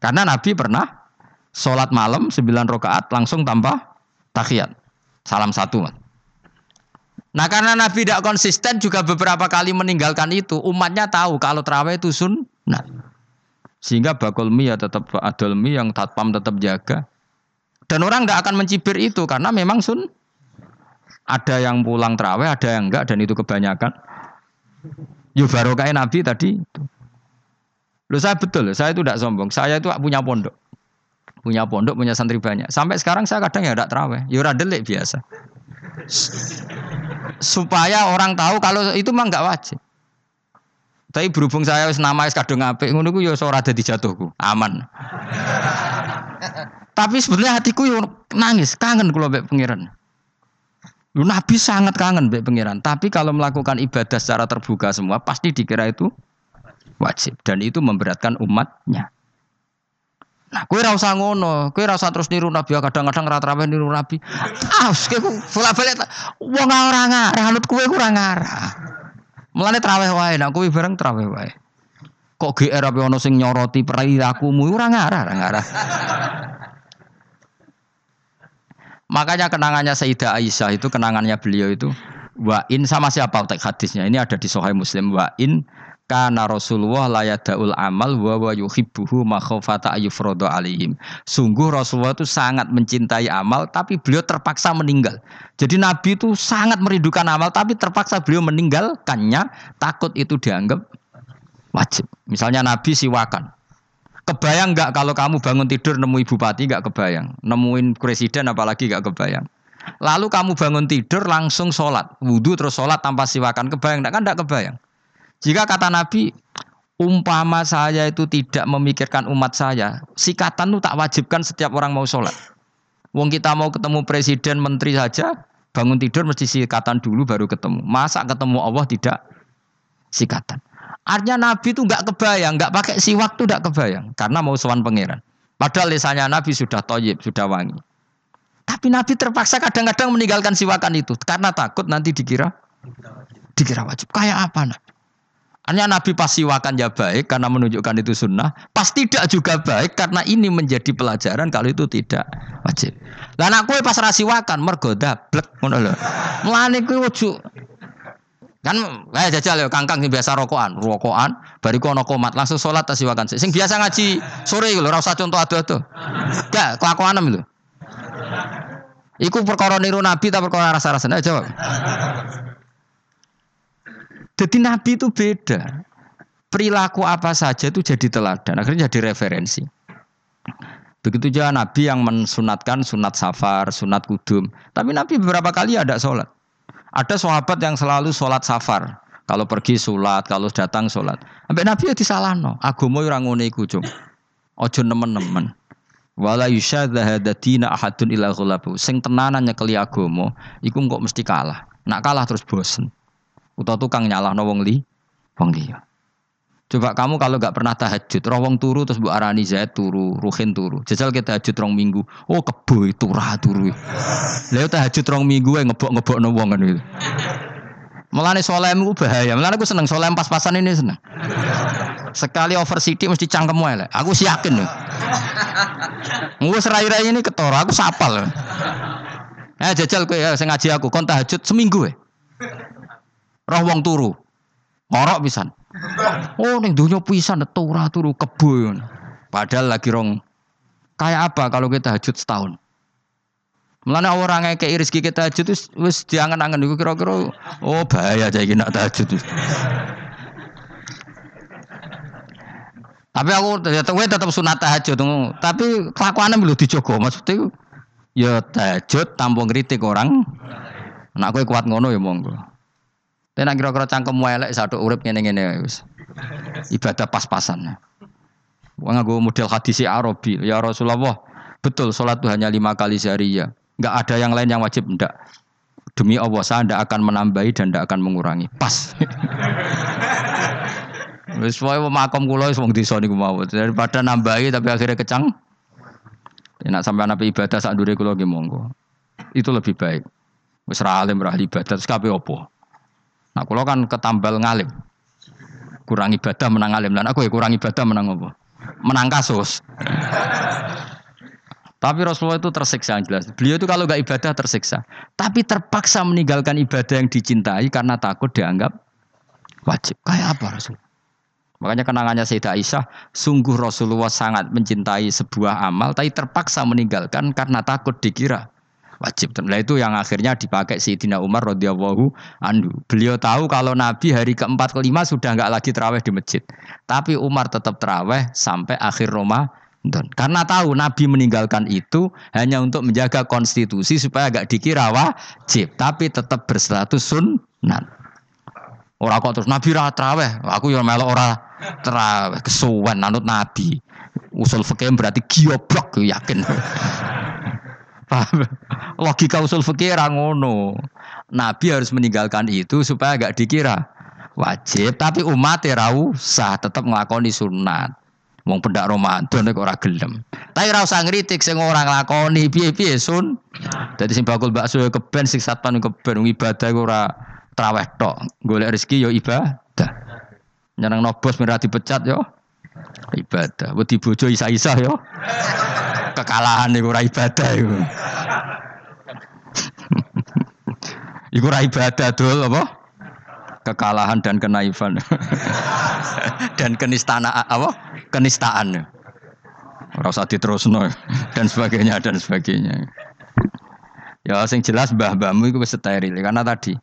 Karena Nabi pernah sholat malam 9 rakaat langsung tanpa tahiyat. Salam satu. Nah karena Nabi tidak konsisten juga beberapa kali meninggalkan itu, umatnya tahu kalau terawih itu sunnah. Sehingga bakul mie ya tetap adol mie yang tatpam tetap jaga. Dan orang tidak akan mencibir itu karena memang sun. Ada yang pulang terawih, ada yang enggak dan itu kebanyakan. Yo barokah Nabi tadi. Loh saya betul, saya itu tidak sombong. Saya itu punya pondok. Punya pondok, punya santri banyak. Sampai sekarang saya kadang ya tidak terawih. Ya delik biasa. Supaya orang tahu kalau itu mah enggak wajib. Tapi berhubung saya wis nama wis kadung apik ngono ya ora dadi jatuhku. Aman. Tapi sebenarnya hatiku yo nangis, kangen kula mbek pangeran. Lu Nabi sangat kangen mbek pangeran, tapi kalau melakukan ibadah secara terbuka semua pasti dikira itu wajib dan itu memberatkan umatnya. Nah, kue rasa ngono, kue rasa terus niru Nabi, kadang-kadang rata rata niru Nabi. Ah, kue bola balik, wong ora ngarah, anut kue kurang ngarah. Mulane traweh wae, nak kue bareng traweh wae. Kok GR apa ono sing nyoroti perilakumu ora ngarah, ora ngarah. Makanya kenangannya Sayyidah Aisyah itu kenangannya beliau itu wa in sama siapa teks hadisnya ini ada di Sahih Muslim wa in karena Rasulullah layadaul amal wa wa yuhibbuhu makhofata ayufrodo alihim. Sungguh Rasulullah itu sangat mencintai amal tapi beliau terpaksa meninggal. Jadi Nabi itu sangat merindukan amal tapi terpaksa beliau meninggalkannya takut itu dianggap wajib. Misalnya Nabi siwakan. Kebayang nggak kalau kamu bangun tidur nemu ibu pati nggak kebayang, nemuin presiden apalagi nggak kebayang. Lalu kamu bangun tidur langsung sholat, wudhu terus sholat tanpa siwakan, kebayang nggak kan nggak kebayang. Jika kata Nabi, umpama saya itu tidak memikirkan umat saya, sikatan itu tak wajibkan setiap orang mau sholat. Wong kita mau ketemu presiden, menteri saja, bangun tidur mesti sikatan dulu baru ketemu. Masa ketemu Allah tidak sikatan? Artinya Nabi itu nggak kebayang, nggak pakai siwak tuh nggak kebayang, karena mau sowan pangeran. Padahal lisannya Nabi sudah toyib, sudah wangi. Tapi Nabi terpaksa kadang-kadang meninggalkan siwakan itu karena takut nanti dikira dikira wajib. Kayak apa Nabi? Artinya Nabi pas siwakan ya baik karena menunjukkan itu sunnah. Pas tidak juga baik karena ini menjadi pelajaran kalau itu tidak wajib. Lah anak kue pas rasiwakan mergoda blek ngono lho. Mulane kue Kan kayak jajal ya kangkang sing biasa rokokan, rokokan, bariku ono komat langsung sholat tas siwakan. Sing biasa ngaji sore lho ora usah contoh ado-ado. Gak kelakuanem lho. Iku perkara niru nabi ta perkara rasa-rasane jawab. Jadi nabi itu beda. Perilaku apa saja itu jadi teladan, akhirnya jadi referensi. Begitu juga Nabi yang mensunatkan sunat safar, sunat kudum. Tapi Nabi beberapa kali ada sholat. Ada sahabat yang selalu sholat safar. Kalau pergi sholat, kalau datang sholat. Sampai Nabi ya disalahno. Agama orang ngene iku. Ojo nemen-nemen. Wala dina ahadun ila ghulabu. Sing tenanan nyekeli agama, iku kok mesti kalah. Nak kalah terus bosen. Utawa tukang nyalahno wong li, wong liya. Coba kamu kalau nggak pernah tahajud, rawong turu terus bu arani Zaid turu, Ruhin turu. Jajal kita tahajud rong minggu, oh kebo itu rah turu. Lalu tahajud rong minggu yang ngebok ngebok wong kan itu. Mulane solehmu bahaya. Mulane aku seneng soleh pas-pasan ini seneng. Sekali over city mesti cangkemmu elek. Aku sih yakin loh. Gue serai-rai ini ketora, aku sapal. Eh jajal kowe ya sing ngaji aku kon tahajud seminggu ya. Roh wong turu. Ngorok pisan. Oh ning donya pisan ora turu kebo. Padahal lagi rong kayak apa kalau kita hajut setahun? Mulane orang kayak rezeki kita hajut wis wis diangen-angen iku kira-kira oh bahaya aja iki nak tahajud. Tapi aku tetap tetap sunat tahajud, tapi kelakuannya belum dijogo maksudnya ya tahajud tampung kritik orang. Nak kowe kuat ngono ya monggo. Tapi nak kira-kira cangkem elek satu urip ngene-ngene wis. Ibadah pas-pasan. Wong nganggo model hadis Arabi. Ya Rasulullah, betul sholat itu hanya lima kali sehari ya. Enggak ada yang lain yang wajib enggak. Demi Allah saya tidak akan menambahi dan tidak akan mengurangi. Pas. Wis wae makom kula wis wong desa niku mau. Daripada nambahi tapi akhirnya kecang. Enak sampai nabi ibadah saat dure kula nggih monggo. Itu lebih baik. Wis ra alim ra ibadah terus kabeh opo? Nah, kalau kan ketambal ngalim. Kurang ibadah menang alim. Dan aku ya kurang ibadah menang apa? Menang kasus. Tapi Rasulullah itu tersiksa yang jelas. Beliau itu kalau gak ibadah tersiksa. Tapi terpaksa meninggalkan ibadah yang dicintai karena takut dianggap wajib. Kayak apa Rasul? Makanya kenangannya Sayyidah Aisyah, sungguh Rasulullah sangat mencintai sebuah amal, tapi terpaksa meninggalkan karena takut dikira wajib. Nah itu yang akhirnya dipakai Sayyidina Umar radhiyallahu anhu. Beliau tahu kalau Nabi hari keempat kelima sudah nggak lagi terawih di masjid. Tapi Umar tetap terawih sampai akhir Ramadan. Karena tahu Nabi meninggalkan itu hanya untuk menjaga konstitusi supaya nggak dikira wajib, tapi tetap berstatus sunnah. Orang kok terus Nabi ra terawih, aku yang melok ora terawih kesuwen nanut Nabi. Usul fikih berarti gioblok yakin. Logika usul fikih ngono. Nabi harus meninggalkan itu supaya gak dikira wajib, tapi umat ya usah tetap ngelakoni sunat. Wong pendak Ramadan nek ora gelem. Tapi ora usah ngritik sing ora nglakoni piye-piye sun. Dadi sing bakul bakso ya keben sing satpan keben ibadah ora traweh tok. Golek rezeki ya ibadah. Nyeneng nobos merah dipecat yo ibadah. Wedi bojo isa-isa yo kekalahan iku ora ibadah iku. iku ora ibadah dul apa? Kekalahan dan kenaifan. dan kenistaan apa? Kenistaan. Ora usah diterusno dan sebagainya dan sebagainya. Ya sing jelas mbah-mbahmu itu steril karena tadi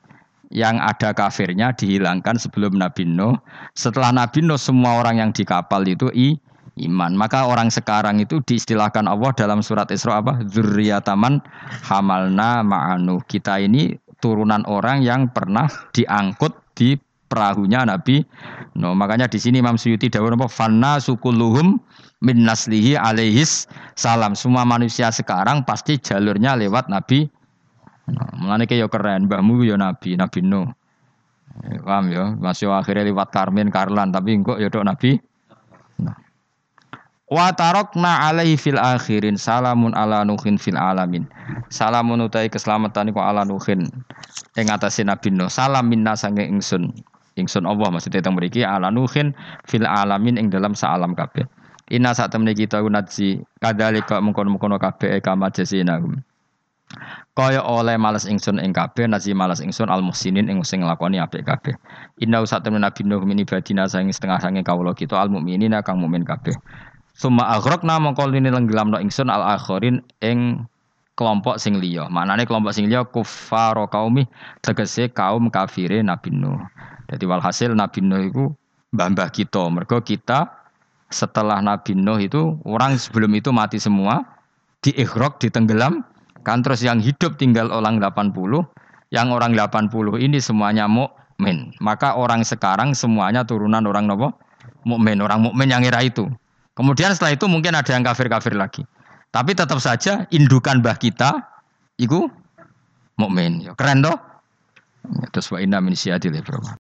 yang ada kafirnya dihilangkan sebelum Nabi Nuh. Setelah Nabi Nuh semua orang yang di kapal itu i iman. Maka orang sekarang itu diistilahkan Allah dalam surat Isra apa? Zurriyataman hamalna ma'anu. Kita ini turunan orang yang pernah diangkut di perahunya Nabi no makanya di sini Imam Suyuti dawuh apa fanna sukuluhum min naslihi alaihis salam semua manusia sekarang pasti jalurnya lewat Nabi no, mulane yo keren mbahmu yo Nabi Nabi no paham ya masih akhirnya lewat Karmen Karlan tapi engkau yo Nabi no. Wa tarokna alaihi fil akhirin salamun ala nuhin fil alamin. Salamun utai keselamatan iku ala nuhin ing atase Nabi Nuh. Salam minna sange ingsun. Ingsun Allah maksudnya teng mriki ala nuhin fil alamin ing dalam saalam kabeh. Inna saat temne kita unadzi kadalika mengkono-mengkono kabeh kama jasina. kaya oleh males ingsun ing kabeh nasi males ingsun al muhsinin ing sing nglakoni apik kabeh inna usat temen nabi nuh min ibadina sang setengah sange kawula kita al mukminina kang mukmin kabeh summa aghraqna mongko lini lenggelamno ingsun al akhirin ing kelompok sing liya maknane kelompok sing liya kuffaro kaumi tegese kaum kafire nabi nuh jadi walhasil nabi nuh iku mbah-mbah kita mergo kita setelah Nabi Nuh itu orang sebelum itu mati semua di ditenggelam Kan terus yang hidup tinggal orang 80, yang orang 80 ini semuanya mukmin. Maka orang sekarang semuanya turunan orang nopo? Mukmin, orang mukmin yang era itu. Kemudian setelah itu mungkin ada yang kafir-kafir lagi. Tapi tetap saja indukan bah kita itu mukmin. Ya, keren toh? Terus wa inna min